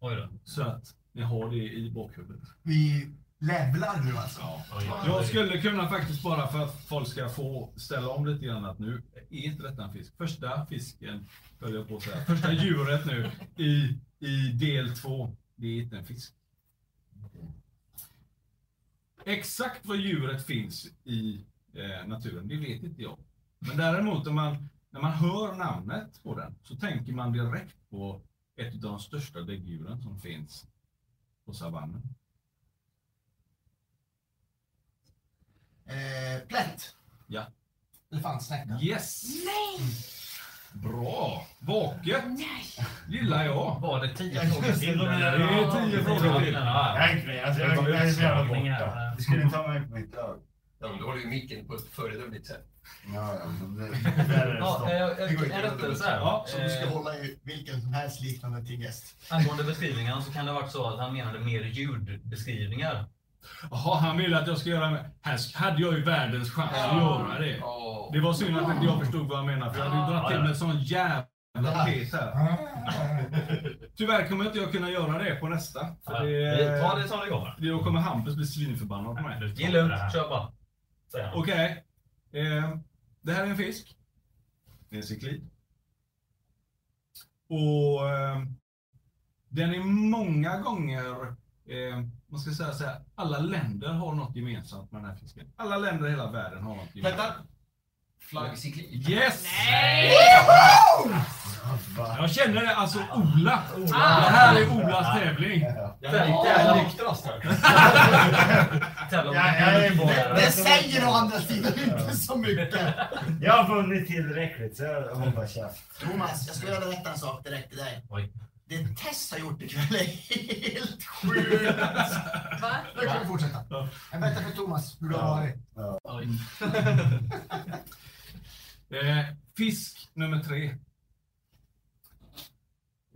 Oj då. Så att ni har det i bakhuvudet. Vi levlar nu alltså. Oj. Jag skulle kunna faktiskt bara för att folk ska få ställa om lite grann att nu är inte detta en fisk. Första fisken, höll jag på att säga, första <laughs> djuret nu i, i del två, det är inte en fisk. Exakt vad djuret finns i eh, naturen, det vet inte jag. Men däremot om man, när man hör namnet på den så tänker man direkt på ett av de största däggdjuren som finns på savannen. Eh, plätt. Ja. Elefantsnäcka. Yes! Nej! Bra! Vaket! Gillar jag. Var det tio frågor till? Det är tio frågor till. Jag är inte med. Alltså, jag, jag är så jävla borta. Du skulle ta mig på mitt lag. Du ju micken på ett föredömligt sätt. Ja, ja, det, <laughs> det där är Ja, eh, Det går inte en rättelse här. Ja, Så du ska Eh, hålla i vilken som helst liknande till gäst. Angående beskrivningarna så kan det ha varit så att han menade mer ljudbeskrivningar. Jaha, han ville att jag ska göra... Här hade jag ju världens chans att göra det. Ja. Det var synd att inte jag förstod vad han menade, för jag hade ju dragit till med en sån jävla pet här. Tyvärr kommer inte jag kunna göra det på nästa. För det, det som det kommer. då kommer Hampus bli svinförbannad på mig. Det är lugnt, kör bara. Säger han. Okej. Eh, det här är en fisk. Det är en cyklid. Och eh, den är många gånger, eh, man ska säga så här, alla länder har något gemensamt med den här fisken. Alla länder i hela världen har något gemensamt. Vänta! Flaggcyklid. Yes! Nej! Jag känner det, alltså Ola. Det här är Olas tävling. Jag är nyktrast borta. här. Det säger å andra sidan inte så mycket. Jag har vunnit tillräckligt så jag håller käft. Thomas, jag ska göra berätta en sak direkt till dig. Oj. Det Tess har gjort ikväll är helt sjukt. Va? Nu kan vi fortsätta. Jag berättar för Thomas hur det har varit. Eh, fisk nummer tre.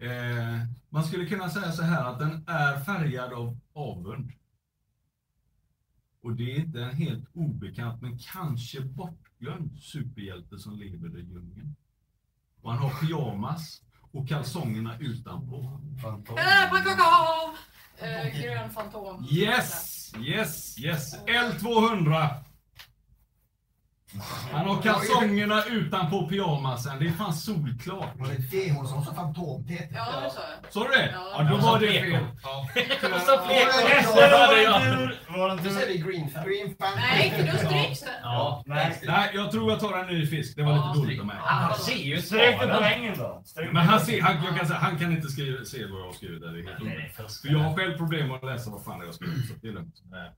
Eh, man skulle kunna säga så här att den är färgad av avund. Och det är inte en helt obekant men kanske bortglömd superhjälte som lever i djungeln. Och han har pyjamas och kalsongerna utanpå. Fantom. Pannkaka! Eh, grön fantom. Yes, yes, yes. L200. Han har kalsongerna utanpå pyjamasen. Det är fan solklart. Var det det hon som sa fantom-Peter? Ja, det sa jag. Sa du det? Ja. Då Jag var sa det fel. Det jag. en tur! Var tur? säger vi green fan. Green fan. Nej, för då stryks den. Ja. Nej. Nej, jag tror jag tar en ny fisk. Det var lite dåligt av mig. Han ser ju Stryk svaren. poängen då? Men han, ser, han, jag kan säga, han kan inte skriva, se vad jag har skrivit där. Det är helt Nej, det. För jag har själv problem att läsa vad fan det jag har skrivit. Så det är lugnt.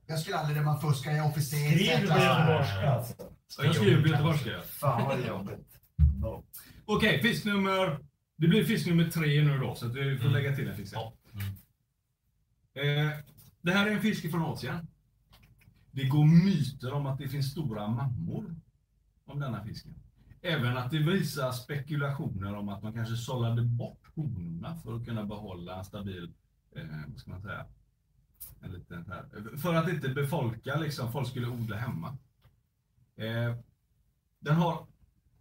Jag skulle aldrig när man fuskar i officer. Skriv du på göteborgska alltså? Jag skriver på göteborgska. ja. Fan vad jobbigt. No. Okej, fisk nummer... Det blir fisk nummer tre nu då, så att vi får Mm. lägga till en fisk. Ja. Mm. Eh, det här är en fisk från Asien. Det går myter om att det finns stora mammor om denna fisken. Även att det visar spekulationer om att man kanske sållade bort honorna för att kunna behålla en stabil, eh, vad ska man säga, en liten här, för att inte befolka liksom, folk skulle odla hemma. Eh, den har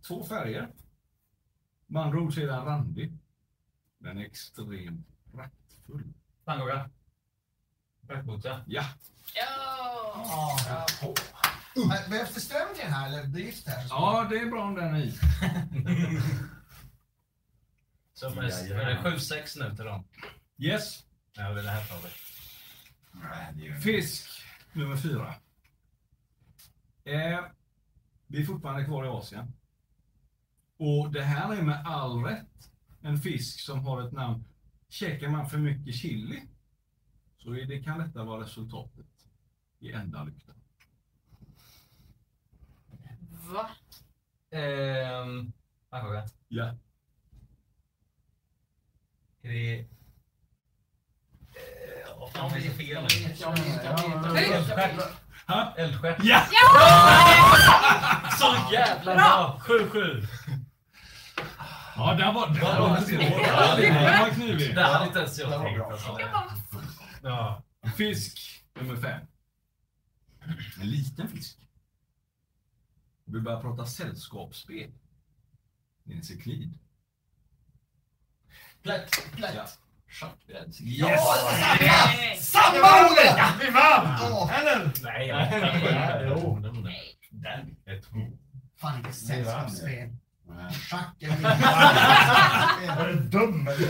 två färger. Med andra ord så är den randig. Den är extremt praktfull. Pannkaka. Rättboxa. Ja, Ja. Men Behövs det ström till den här eller drift här? ja det är bra om den är i. Så är det är det 7-6 nu till dem. Yes, Jag vill här det. Det gör inget. fisk nummer fyra. Eh, vi är fortfarande kvar i Asien. Och det här är med all rätt en fisk som har ett namn. Käkar man för mycket chili så är det, kan detta vara resultatet i ändalyktan. Va? Ehm, Pannkaka. Ja. Är det... Eh, Vad fan är det fel nu? Ha? Eldstjärt. Ja! Så jävla bra! 7-7. Ja, där var Där där var det var knivig. Det hade inte ens jag Det tänkt. Alltså. Ja. Fisk nummer fem. En liten fisk. Vi börjar prata sällskapsspel. Det cyklid. Plätt, Ja. plätt. Schackbräd. Yes! nej. Samma ordet! Vi vann! Åh, Eller? Nej, jag vet Jo. inte. Nej. Ett Fan, inte sällskapsspel. Schack är <laughs> Är du dum eller?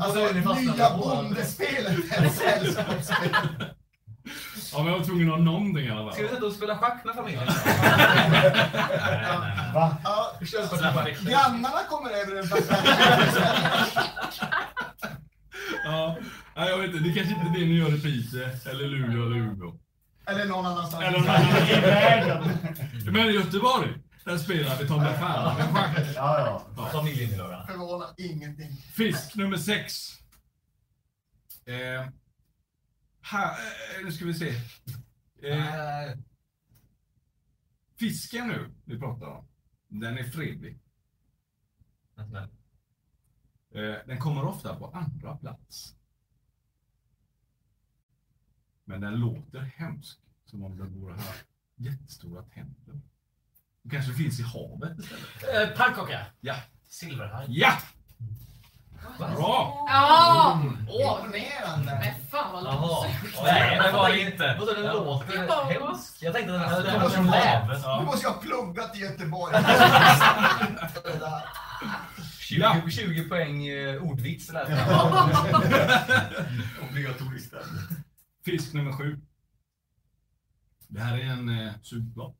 Alltså, nya bondespelet är ett sällskapsspel. Ja, men jag var tvungen att ha någonting i alla Ska vi fall. sätta och spela schack med familjen? Va? Ja, grannarna kommer över en <laughs> Ja, nej, jag vet inte. Det kanske inte är det ni gör i Piteå, eller Luleå eller Umeå. Eller någon annanstans. Eller någon annan i världen. Men i Göteborg, där spelar vi mig fan med schack. Ja, ja. Familjetillhörande. Förvånar ingenting. Fisk nummer sex. Eh, här, eh, nu ska vi se. Eh, fisken nu vi pratar om, den är fredlig. Eh, den kommer ofta på andra plats. Men den låter hemsk, som om den borde ha jättestora tänder. Det kanske finns i havet istället. Eh, Pannkaka. Ja. Silverhaj. Ja! Bra! Ja! Åh, men Imponerande. men fan vad långsökt. Nej, det var det inte. Vadå, den låter Jag hemskt. Jag tänkte att den Alltså, komma var från. Du Ja. måste ju ha pluggat i Göteborg. <laughs> Det där. 20, Ja. 20 poäng eh, ordvits lät det. <laughs> Obligatoriskt. där. Fisk nummer sju. Det här är en eh, superbra.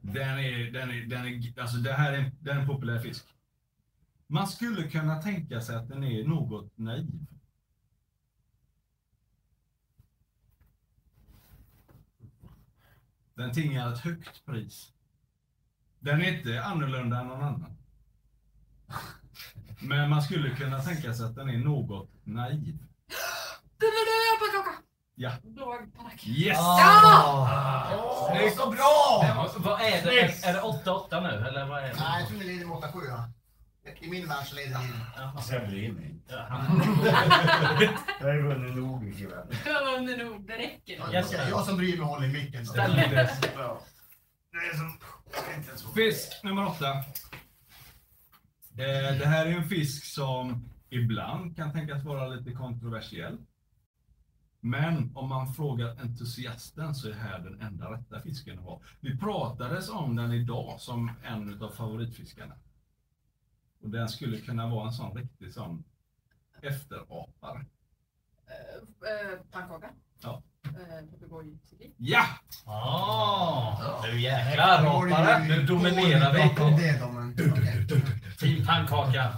Den är, den är, den är, alltså det här är, den är en populär fisk. Man skulle kunna tänka sig att den är något naiv. Den tingar ett högt pris. Den är inte annorlunda än någon annan. Men man skulle kunna tänka sig att den är något naiv. Du, du, pannkaka! Ja. Blåögd pannkaka. Yes! Åh, Snyggt. så bra! Vad är det? Är, är det 8-8 nu, eller vad är det? Nej, jag tror ni leder med 8-7. Ja. I min värld så leder. Alltså jag bryr mig inte. Ja, han- Jag har vunnit nog ikväll. Du har vunnit nog, det räcker. Jag, jag som bryr mig håller i micken. då. Ställ dig. Ja. Det är är så- Fisk nummer åtta. Eh, Det här är en fisk som ibland kan tänkas vara lite kontroversiell. Men om man frågar entusiasten så är här den enda rätta fisken att ha. Vi pratades om den idag som en av favoritfiskarna. Och den skulle kunna vara en sån riktig sån efterapare. Eh, eh, Pannkaka. Ja. Ja! Ah, nu jäklar hoppare. Nu dominerar vi. Team pannkaka.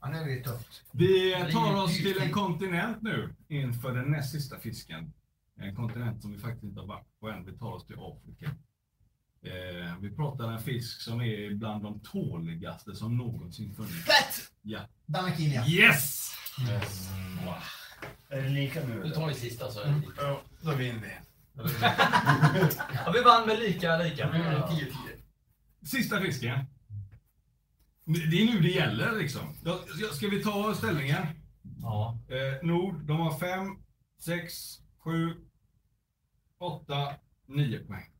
Ja, nu är det tufft. Vi tar oss till en kontinent nu inför den näst sista fisken. En kontinent som vi faktiskt inte har varit på än. Vi tar oss till Afrika. Eh, vi pratar en fisk som är bland de tåligaste som någonsin funnits. Plätt! Ja. Danakinia. Yes! Är det lika nu? Nu eller? tar vi sista så är det lika. Ja, då vinner vi. <laughs> Ja, vi vann med lika lika. 10-10. Sista fisken. Det är nu det gäller liksom. Ska vi ta ställningen? Ja. Eh, Nord, de har fem, sex, sju, åtta, nio poäng.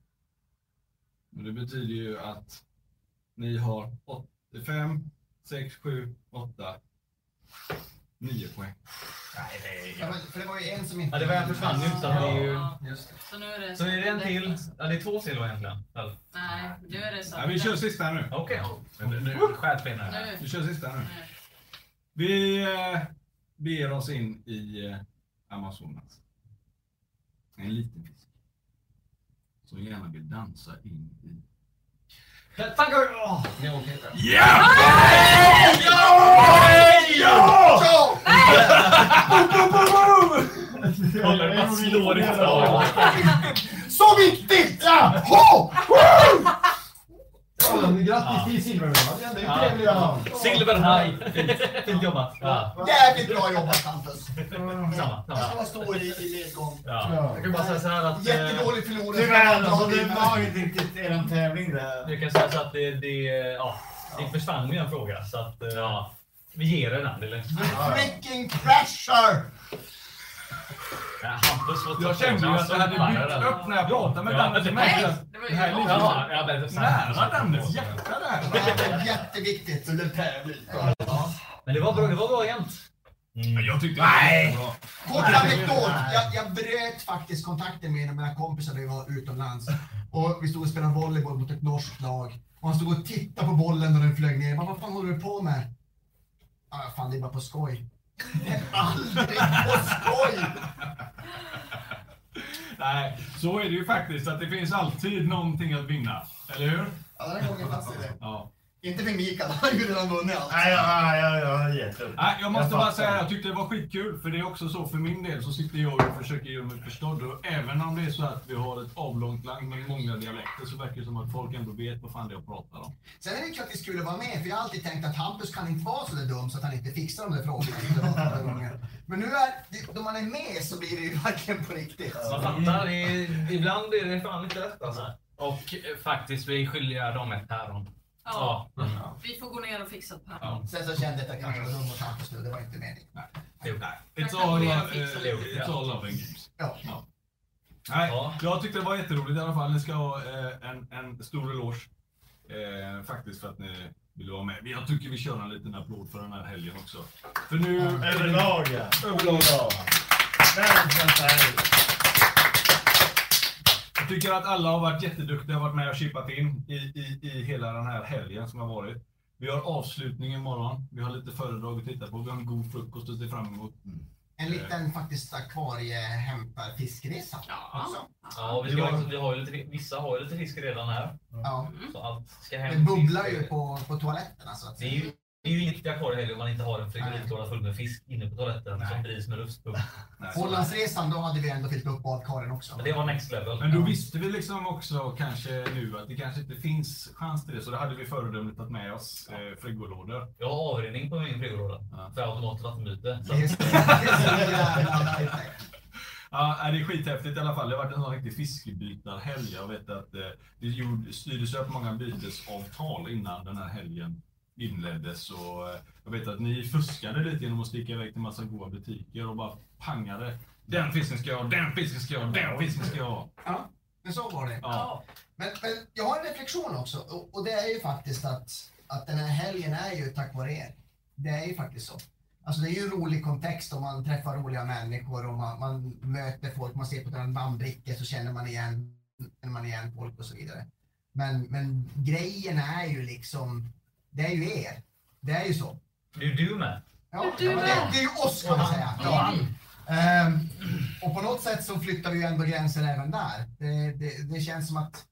Och det betyder ju att ni har 85, 6, 7, 8, 9 poäng. Nej, det Ja, är... men- För det var ju en som inte... Ja, det var en försvann ju, så det är ju... Ja. Just det. Så nu är det... Så är det en till. Ja, det är två till då egentligen. Väl? Nej, nu är det så. Ja, vi kör sista nu. Okej. Nu, nu skärpinnar här. Nu. Vi kör sista nu. Vi eh, beger oss in i eh, Amazonas. En liten fisk. Som gärna vill dansa in i... Pannkaka! Åh! Ja! Ja! Kolla hur man slår i slag. Så viktigt! Ja! Ho! Woo! Grattis till silvermedaljen, det är ju. Silverhaj! Fint, jobbat. Ja. Jävligt bra jobbat Hampus. Samma, Jag ska samma. vara stor i, i ledgång. Ja. Jag kan bara säga så här att... eh, Jättedålig förlorare. Tyvärr, alltså det var inte riktigt er tävling det här. Jag kan säga så att det, det, ja, det försvann ju en fråga. Så att, eh, ja, vi ger er den. Eller? Freaking crasher! Var Jag kände ju att det hade byggt upp när jag pratade med Danne. det var Det här är lite här. nära Dannes hjärta det här. Är jätteviktigt. Men det var bra, det var bra jämt. Men Jag tyckte Nej. det var bra. Kort anekdot. Jag, jag bröt faktiskt kontakten med en av mina kompisar när vi var utomlands. Och vi stod och spelade volleyboll mot ett norskt lag. Och han stod och tittade på bollen när den flög ner. Bara, vad fan håller du på med? Ah, fan, det är bara på skoj. Aldrig på skoj! Nej, så är det ju faktiskt. Att det finns alltid någonting att vinna. Eller hur? Ja, den här gången fanns det. Ja. Inte för Mikael, han har ju redan vunnit allt. Nej, jag, jag, jag har gett upp. Nej, jag måste Jag bara säga jag tyckte det var skitkul. För det är också så för min del så sitter jag och försöker göra mig förstådd. Och även om det är så att vi har ett avlångt land med många dialekter så verkar det som att folk ändå vet vad fan det är jag pratar om. Sen är det klart det skulle vara med, för jag har alltid tänkt att Hampus kan inte vara så där dum så att han inte fixar de där frågorna. Men nu är, då man är med så blir det ju verkligen på riktigt. Man fattar, ibland är det fan inte rätt alltså. Och eh, faktiskt, vi är skyldiga dem ett päron. Ja, Ja. vi får gå ner och fixa ett päron. Ja. Sen så kände jag att jag kanske var dum mot Hampus nu, det var inte meningen. Jo. It's kan all, uh, det. it's all love and games. Ja. Nej, Ja. jag tyckte det var jätteroligt i alla fall. Ni ska ha eh, en, en stor eloge. Eh, faktiskt för att ni ville vara med. Jag tycker vi kör en liten applåd för den här helgen också. För nu... Överlag ja. Överlag. Ja. Världens härligt. Jag tycker att alla har varit jätteduktiga och varit med och chippat in i, i, i hela den här helgen som har varit. Vi har avslutning imorgon. Vi har lite föredrag att titta på. Vi har en god frukost att se fram emot. En liten faktiskt akvariehämtar-fiskresa Ja. också. Ja, vi, ska, vi har ju lite, vissa har ju lite fisk redan här. Ja. Så allt ska hem. Det bubblar ju på, på toaletterna så att Det är ju, det är ju inget akvarium heller om man inte har en frigoritlåda full med fisk inne på toaletten Nej. som drivs med luftpump. Nej. Hollandsresan, då hade vi ändå fyllt upp badkaren också. Men det var next level. Men då visste vi liksom också kanske nu att det kanske inte finns chans till det. Så då hade vi föredömligt tagit med oss eh, frigolådor. Jag har avredning på min frigolåda. Ja. För vattenbyte. Så jävla perfekt. Ja, det är skithäftigt i alla fall. Det har varit en sån riktig fiskebytarhelg. Jag vet att eh, det styrdes upp många bytesavtal innan den här helgen inleddes. Och, eh, jag vet att ni fuskade lite genom att sticka iväg till massa goda butiker och bara pangade. Den fisken ska jag ha, den fisken ska jag ha, den fisken ska jag ha. Ja, men så var det. Ja. Men, men jag har en reflektion också och, och det är ju faktiskt att, att den här helgen är ju tack vare er. Det är ju faktiskt så. Alltså det är ju en rolig kontext om man träffar roliga människor och man, man möter folk, man ser på en namnbricka så känner man igen, känner man igen folk och så vidare. Men, men grejen är ju liksom, det är ju er. Det är ju så. Det är du med. Ja, Du ja, men det, med. det är ju oss kan man säga. Vi. Ehm, och på något sätt så flyttar vi ju ändå gränser även där. Det, det, det känns som att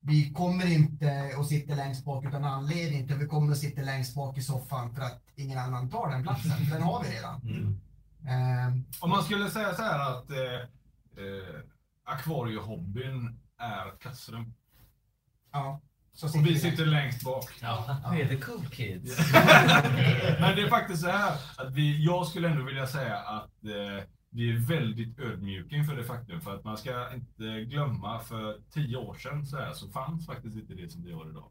vi kommer inte att sitta längst bak utan anledning, utan vi kommer att sitta längst bak i soffan för att ingen annan tar den platsen. <laughs> Den har vi redan. Mm. Ehm, Om man skulle säga så här att eh, eh, akvariehobbyn är klassrum. ja, så sitter vi vi sitter där. längst bak. Ja, vi är the cool kids. <laughs> Men det är faktiskt så här att vi, jag skulle ändå vilja säga att eh, vi är väldigt ödmjuka inför det faktum. För att man ska inte glömma, för tio år sedan så, här, så fanns faktiskt inte det som vi har idag.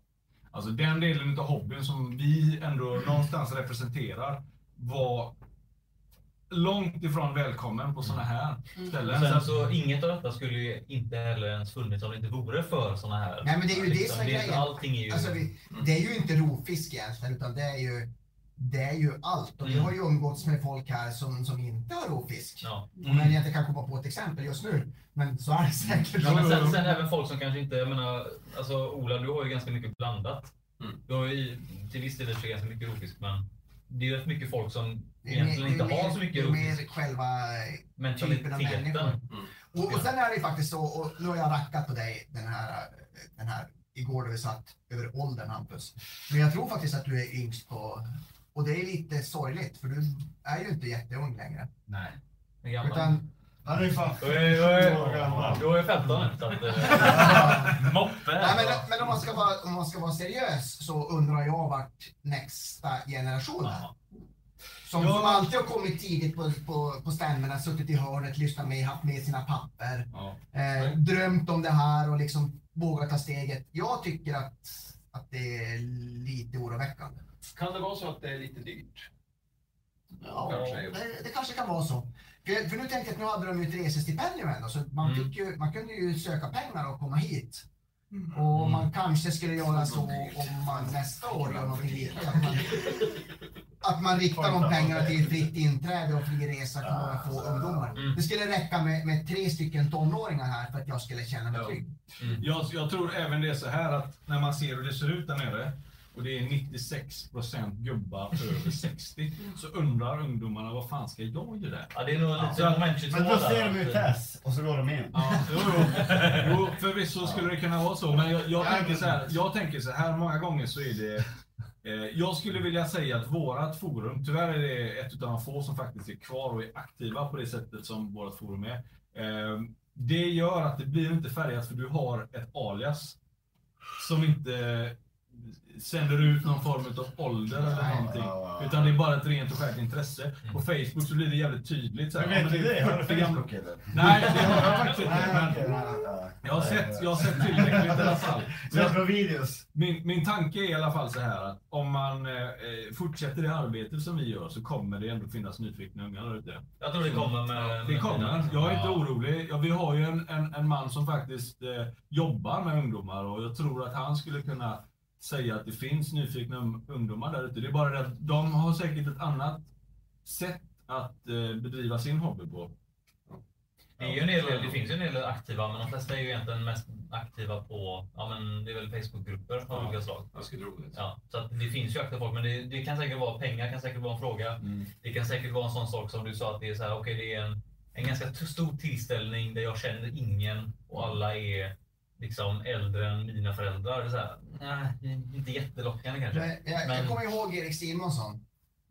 Alltså den delen av hobbyn som vi ändå någonstans representerar var långt ifrån välkommen på sådana här Mm. ställen. Sen Så inget av detta skulle ju inte heller ens funnits om det inte vore för såna här. liksom, Nej, men det är ju det som är grejen. Allting är ju... Alltså vi, det är ju inte rovfisk egentligen, utan det är ju, det är ju allt. Och vi Mm. har ju umgåtts med folk här som, som inte har rovfisk. Ja. Men jag inte kan komma på ett exempel just nu. Men så är det säkert. Ja, men sen, sen även folk som kanske inte, jag menar, alltså Ola du har ju ganska mycket blandat. Mm. Du har ju till viss del ganska mycket rovfisk men det är ju rätt mycket folk som Det är egentligen inte det är har så mycket det är mer själva typen av människor. Och, och sen är det faktiskt så, och nu har jag rackat på dig den här, den här igår då vi satt över åldern Hampus. Men jag tror faktiskt att du är yngst på, och det är lite sorgligt för du är ju inte jätteung längre. Nej. Hur gammal? Utan Han är ju fan Då är, då är, år gammal. då är 15. Så att, eh, <laughs> moppe. Nej, men, men om, man ska vara, om man ska vara seriös så undrar jag vart nästa generation är. Ja. Som, Ja. som alltid har kommit tidigt på, på, på stämmorna, suttit i hörnet, lyssnat med, haft med sina papper, Ja. eh, drömt om det här och liksom vågat ta steget. Jag tycker att, att det är lite oroväckande. Kan det vara så att det är lite dyrt? Ja, Kanske. det, det kanske kan vara så. För, för nu tänkte jag att nu hade de ju ett resestipendium ändå, så man, Mm. fick ju, man kunde ju söka pengar och komma hit. Mm. Och man kanske skulle göra så om man nästa år gör någonting liknande. Att man, att man riktar de pengarna till fritt inträde och fri resa till några få ungdomar. Mm. Det skulle räcka med, med tre stycken tonåringar här för att jag skulle känna mig Ja. trygg. Jag, jag tror även det är så här att när man ser hur det ser ut där nere och det är 96% gubbar över 60 så undrar ungdomarna vad fan ska jag göra? Ja, det är nog lite Ja. moment 22 Men då ser de ju Tess och så går de in. Ja, jo, jo. jo, förvisso skulle det kunna vara så, men jag, jag, tänker så här, jag tänker så här, många gånger så är det eh, jag skulle vilja säga att vårat forum, tyvärr är det ett av de få som faktiskt är kvar och är aktiva på det sättet som vårat forum är. Eh, det gör att det blir inte färgat för du har ett alias som inte sänder ut någon form av ålder eller Nej. någonting. Ja, ja. Utan det är bara ett rent och skärt intresse. På Facebook så blir det jävligt tydligt. Så här, Men vet du det? Har du 40 gamla- Facebook eller? Nej, det har jag faktiskt inte. Men jag har sett, jag har sett tillräckligt i alla fall. Sett jag, på videos. min, min tanke är i alla fall så här att om man eh, fortsätter det arbetet som vi gör så kommer det ändå finnas nyfikna ungar där ute. Jag tror det kommer med... Det kommer. Jag är inte orolig. Ja, vi har ju en, en, en man som faktiskt eh, jobbar med ungdomar och jag tror att han skulle kunna säga att det finns nyfikna ungdomar där ute. Det är bara det att de har säkert ett annat sätt att eh, bedriva sin hobby på. Det, är ju en del, det finns ju en del aktiva, men de flesta är ju egentligen mest aktiva på, ja men det är väl Facebookgrupper av Ja. olika slag. Jag skulle tro det. Ja, så att det finns ju aktiva folk, men det, det kan säkert vara pengar, kan säkert vara en fråga. Det kan säkert vara en sån sak som du sa, att det är så här, okej det är en, en ganska stor tillställning där jag känner ingen och alla är liksom äldre än mina föräldrar. Så här, nej, inte jättelockande kanske. Men jag, Men- jag kommer ihåg Erik Simonsson.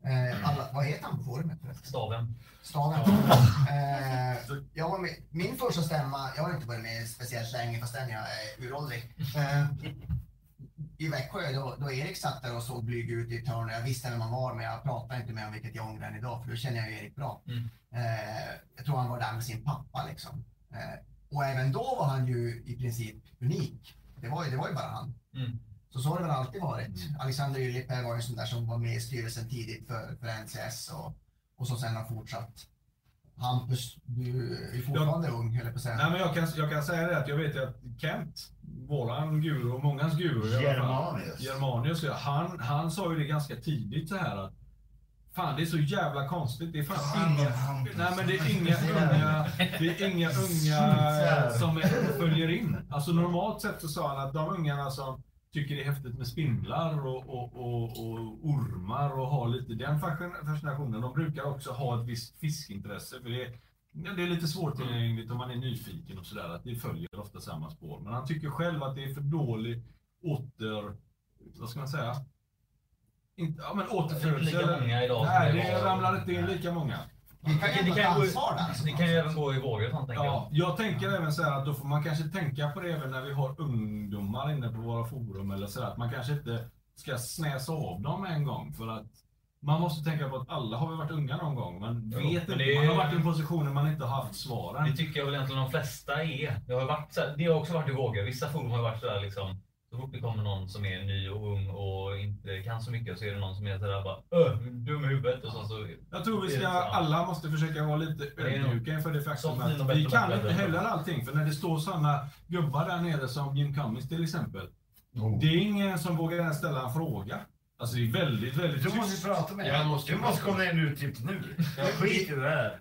Eh, alla, vad heter han på forumet? Staven. Staden. Eh, jag var med, min första stämma, jag har inte varit med speciellt länge fastän jag är uråldrig. Eh, I Växjö, då, då Erik satt där och såg blyg ut i ett hörn. Jag visste vem han var men jag pratade inte med honom vilket jag ångrar än idag för då känner jag Erik bra. Mm. Eh, jag tror han var där med sin pappa liksom. Och även då var han ju i princip unik. Det var ju, det var ju bara han. Mm. Så så har det väl alltid varit. Alexander Yllipe var ju sån där som var med i styrelsen tidigt för, för NCS och, och som sen har fortsatt. Hampus, du är fortfarande ung höll jag på att säga. Nej, men jag, kan, jag kan säga det att jag vet ju att Kent, våran guru och mångas guru Germanius. Germanius, han, han sa ju det ganska tidigt så här att Fan det är så jävla konstigt. Det är fan inga, nej, men det är inga <laughs> unga, det är inga unga som är, följer in. Alltså normalt sett så sa han att de ungarna som tycker det är häftigt med spindlar och, och, och, och ormar och har lite den fascin- fascinationen. De brukar också ha ett visst fiskintresse. För det, ja, det är lite svårtillgängligt om man är nyfiken och sådär. Att det följer ofta samma spår. Men han tycker själv att det är för dålig åter... Vad ska man säga? Inte, ja, men återfödsel. Lika många idag som Nej, det det var- ramlar inte in lika många. Vi kan Det kan ta gå- ansvar där. alltså. Det kan ju även gå i vågor och sånt tänker Ja, jag. jag tänker även så här att då får man kanske tänka på det även när vi har ungdomar inne på våra forum eller så här, att man kanske inte ska snäsa av dem en gång för att man måste tänka på att alla har väl varit unga någon gång. Man Jo, vet men inte, det är- man har varit i en position där man inte har haft Det svaren. tycker jag väl egentligen de flesta är. Det har, varit så här, det har också varit i vågor. Vissa forum har ju varit sådär liksom. Så fort det kommer någon som är ny och ung och inte kan så mycket så är det någon som är sådär bara Öh, dum i huvudet och så, så Jag tror vi ska, alla måste försöka vara lite ödmjuka inför det faktum att vi kan inte heller allting. För när det står sådana gubbar där nere som Jim Cummings till exempel. Oh. Det är ingen som vågar ens ställa en fråga. Alltså det är väldigt, väldigt Du måste prata med måste Du måste komma ner nu, typ nu. Jag skiter i det här.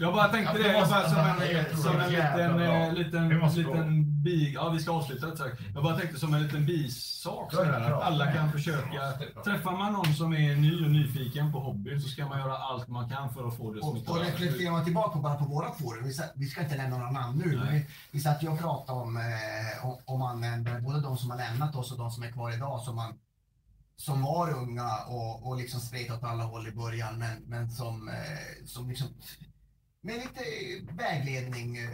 Jag bara tänkte det, jag bara som en, som en liten, eh, liten, liten bi... Ja, vi ska avsluta rätt sagt. Jag bara tänkte som en liten bisak så här, att alla kan försöka. Träffar man någon som är ny och nyfiken på hobbyn så ska man göra allt man kan för att få det att Och, och reflekterar man tillbaka på bara på våra forum, vi, vi ska inte nämna några namn nu, men vi, vi satt ju och pratade om, eh, om, om användare, både de som har lämnat oss och de som är kvar idag, som, man, som var unga och, och liksom spret åt alla håll i början, men, men som, eh, som liksom med lite vägledning eh,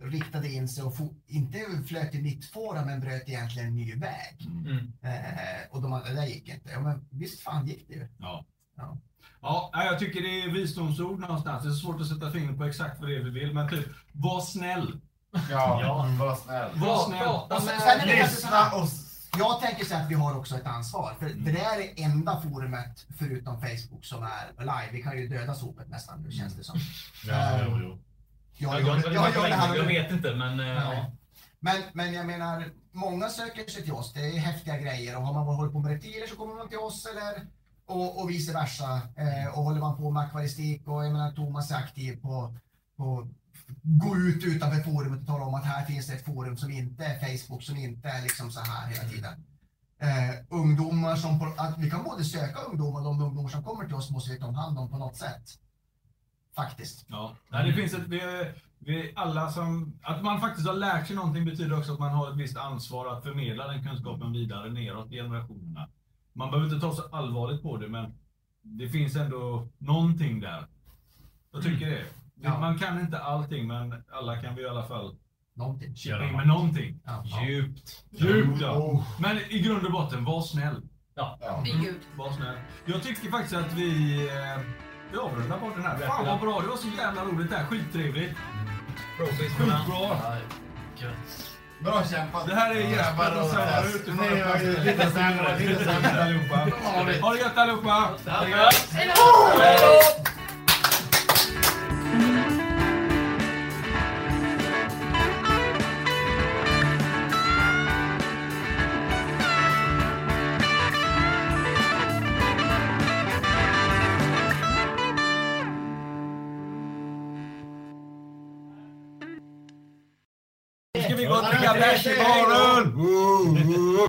riktade in sig och fo- inte flöt i mittfåra men bröt egentligen en ny väg. Mm. Eh, och de andra, där gick inte. Ja, men visst fan gick det ju. Ja. Ja. Ja, jag tycker det är visdomsord någonstans. Det är svårt att sätta fingret på exakt vad det är vi vill, men typ, var snäll. Ja, Ja. var snäll. Var snäll. Och sen, sen är det kanske så Lyssna och... jag tänker så att vi har också ett ansvar. För, för det är det enda forumet förutom Facebook som är live. Vi kan ju döda sopet nästan nu känns det som. Ja, jo, jo. Jag, Jag, gör, jag, jag, gör det här jag nu. vet inte, men... eh, Ja. ja. Men, men jag menar, många söker sig till oss. Det är häftiga grejer och har man hållit på med reptiler så kommer man till oss eller och, och vice versa. Eh, och håller man på med akvaristik och jag menar Thomas är aktiv på, på gå ut utanför forumet och tala om att här finns det ett forum som inte är Facebook, som inte är liksom så här hela tiden. Eh, ungdomar som, på, att vi kan både söka ungdomar de ungdomar som kommer till oss måste vi ta hand om på något sätt. Faktiskt. Ja. Nej, det finns ett, vi, vi alla som, att man faktiskt har lärt sig någonting betyder också att man har ett visst ansvar att förmedla den kunskapen vidare neråt i generationerna. Man behöver inte ta så allvarligt på det, men det finns ändå någonting där. Jag tycker det. Ja. Man kan inte allting, men alla kan vi i alla fall Någonting. chippa in med någonting. Ja, ja. Djupt. Djupt ja. Oh, Men i grund och botten, var snäll. ja. Gud. Var snäll. Jag tycker faktiskt att vi, eh, vi avrundar bort den här. Fan vad bra, det var så jävla roligt det här. Skittrevligt. Skitbra. Bra kämpat. Det här är Jesper och Sara utifrån. Ni var ju lite sämre, lite sämre allihopa. Ha det gött allihopa! Hej då! Nu ska vi gå och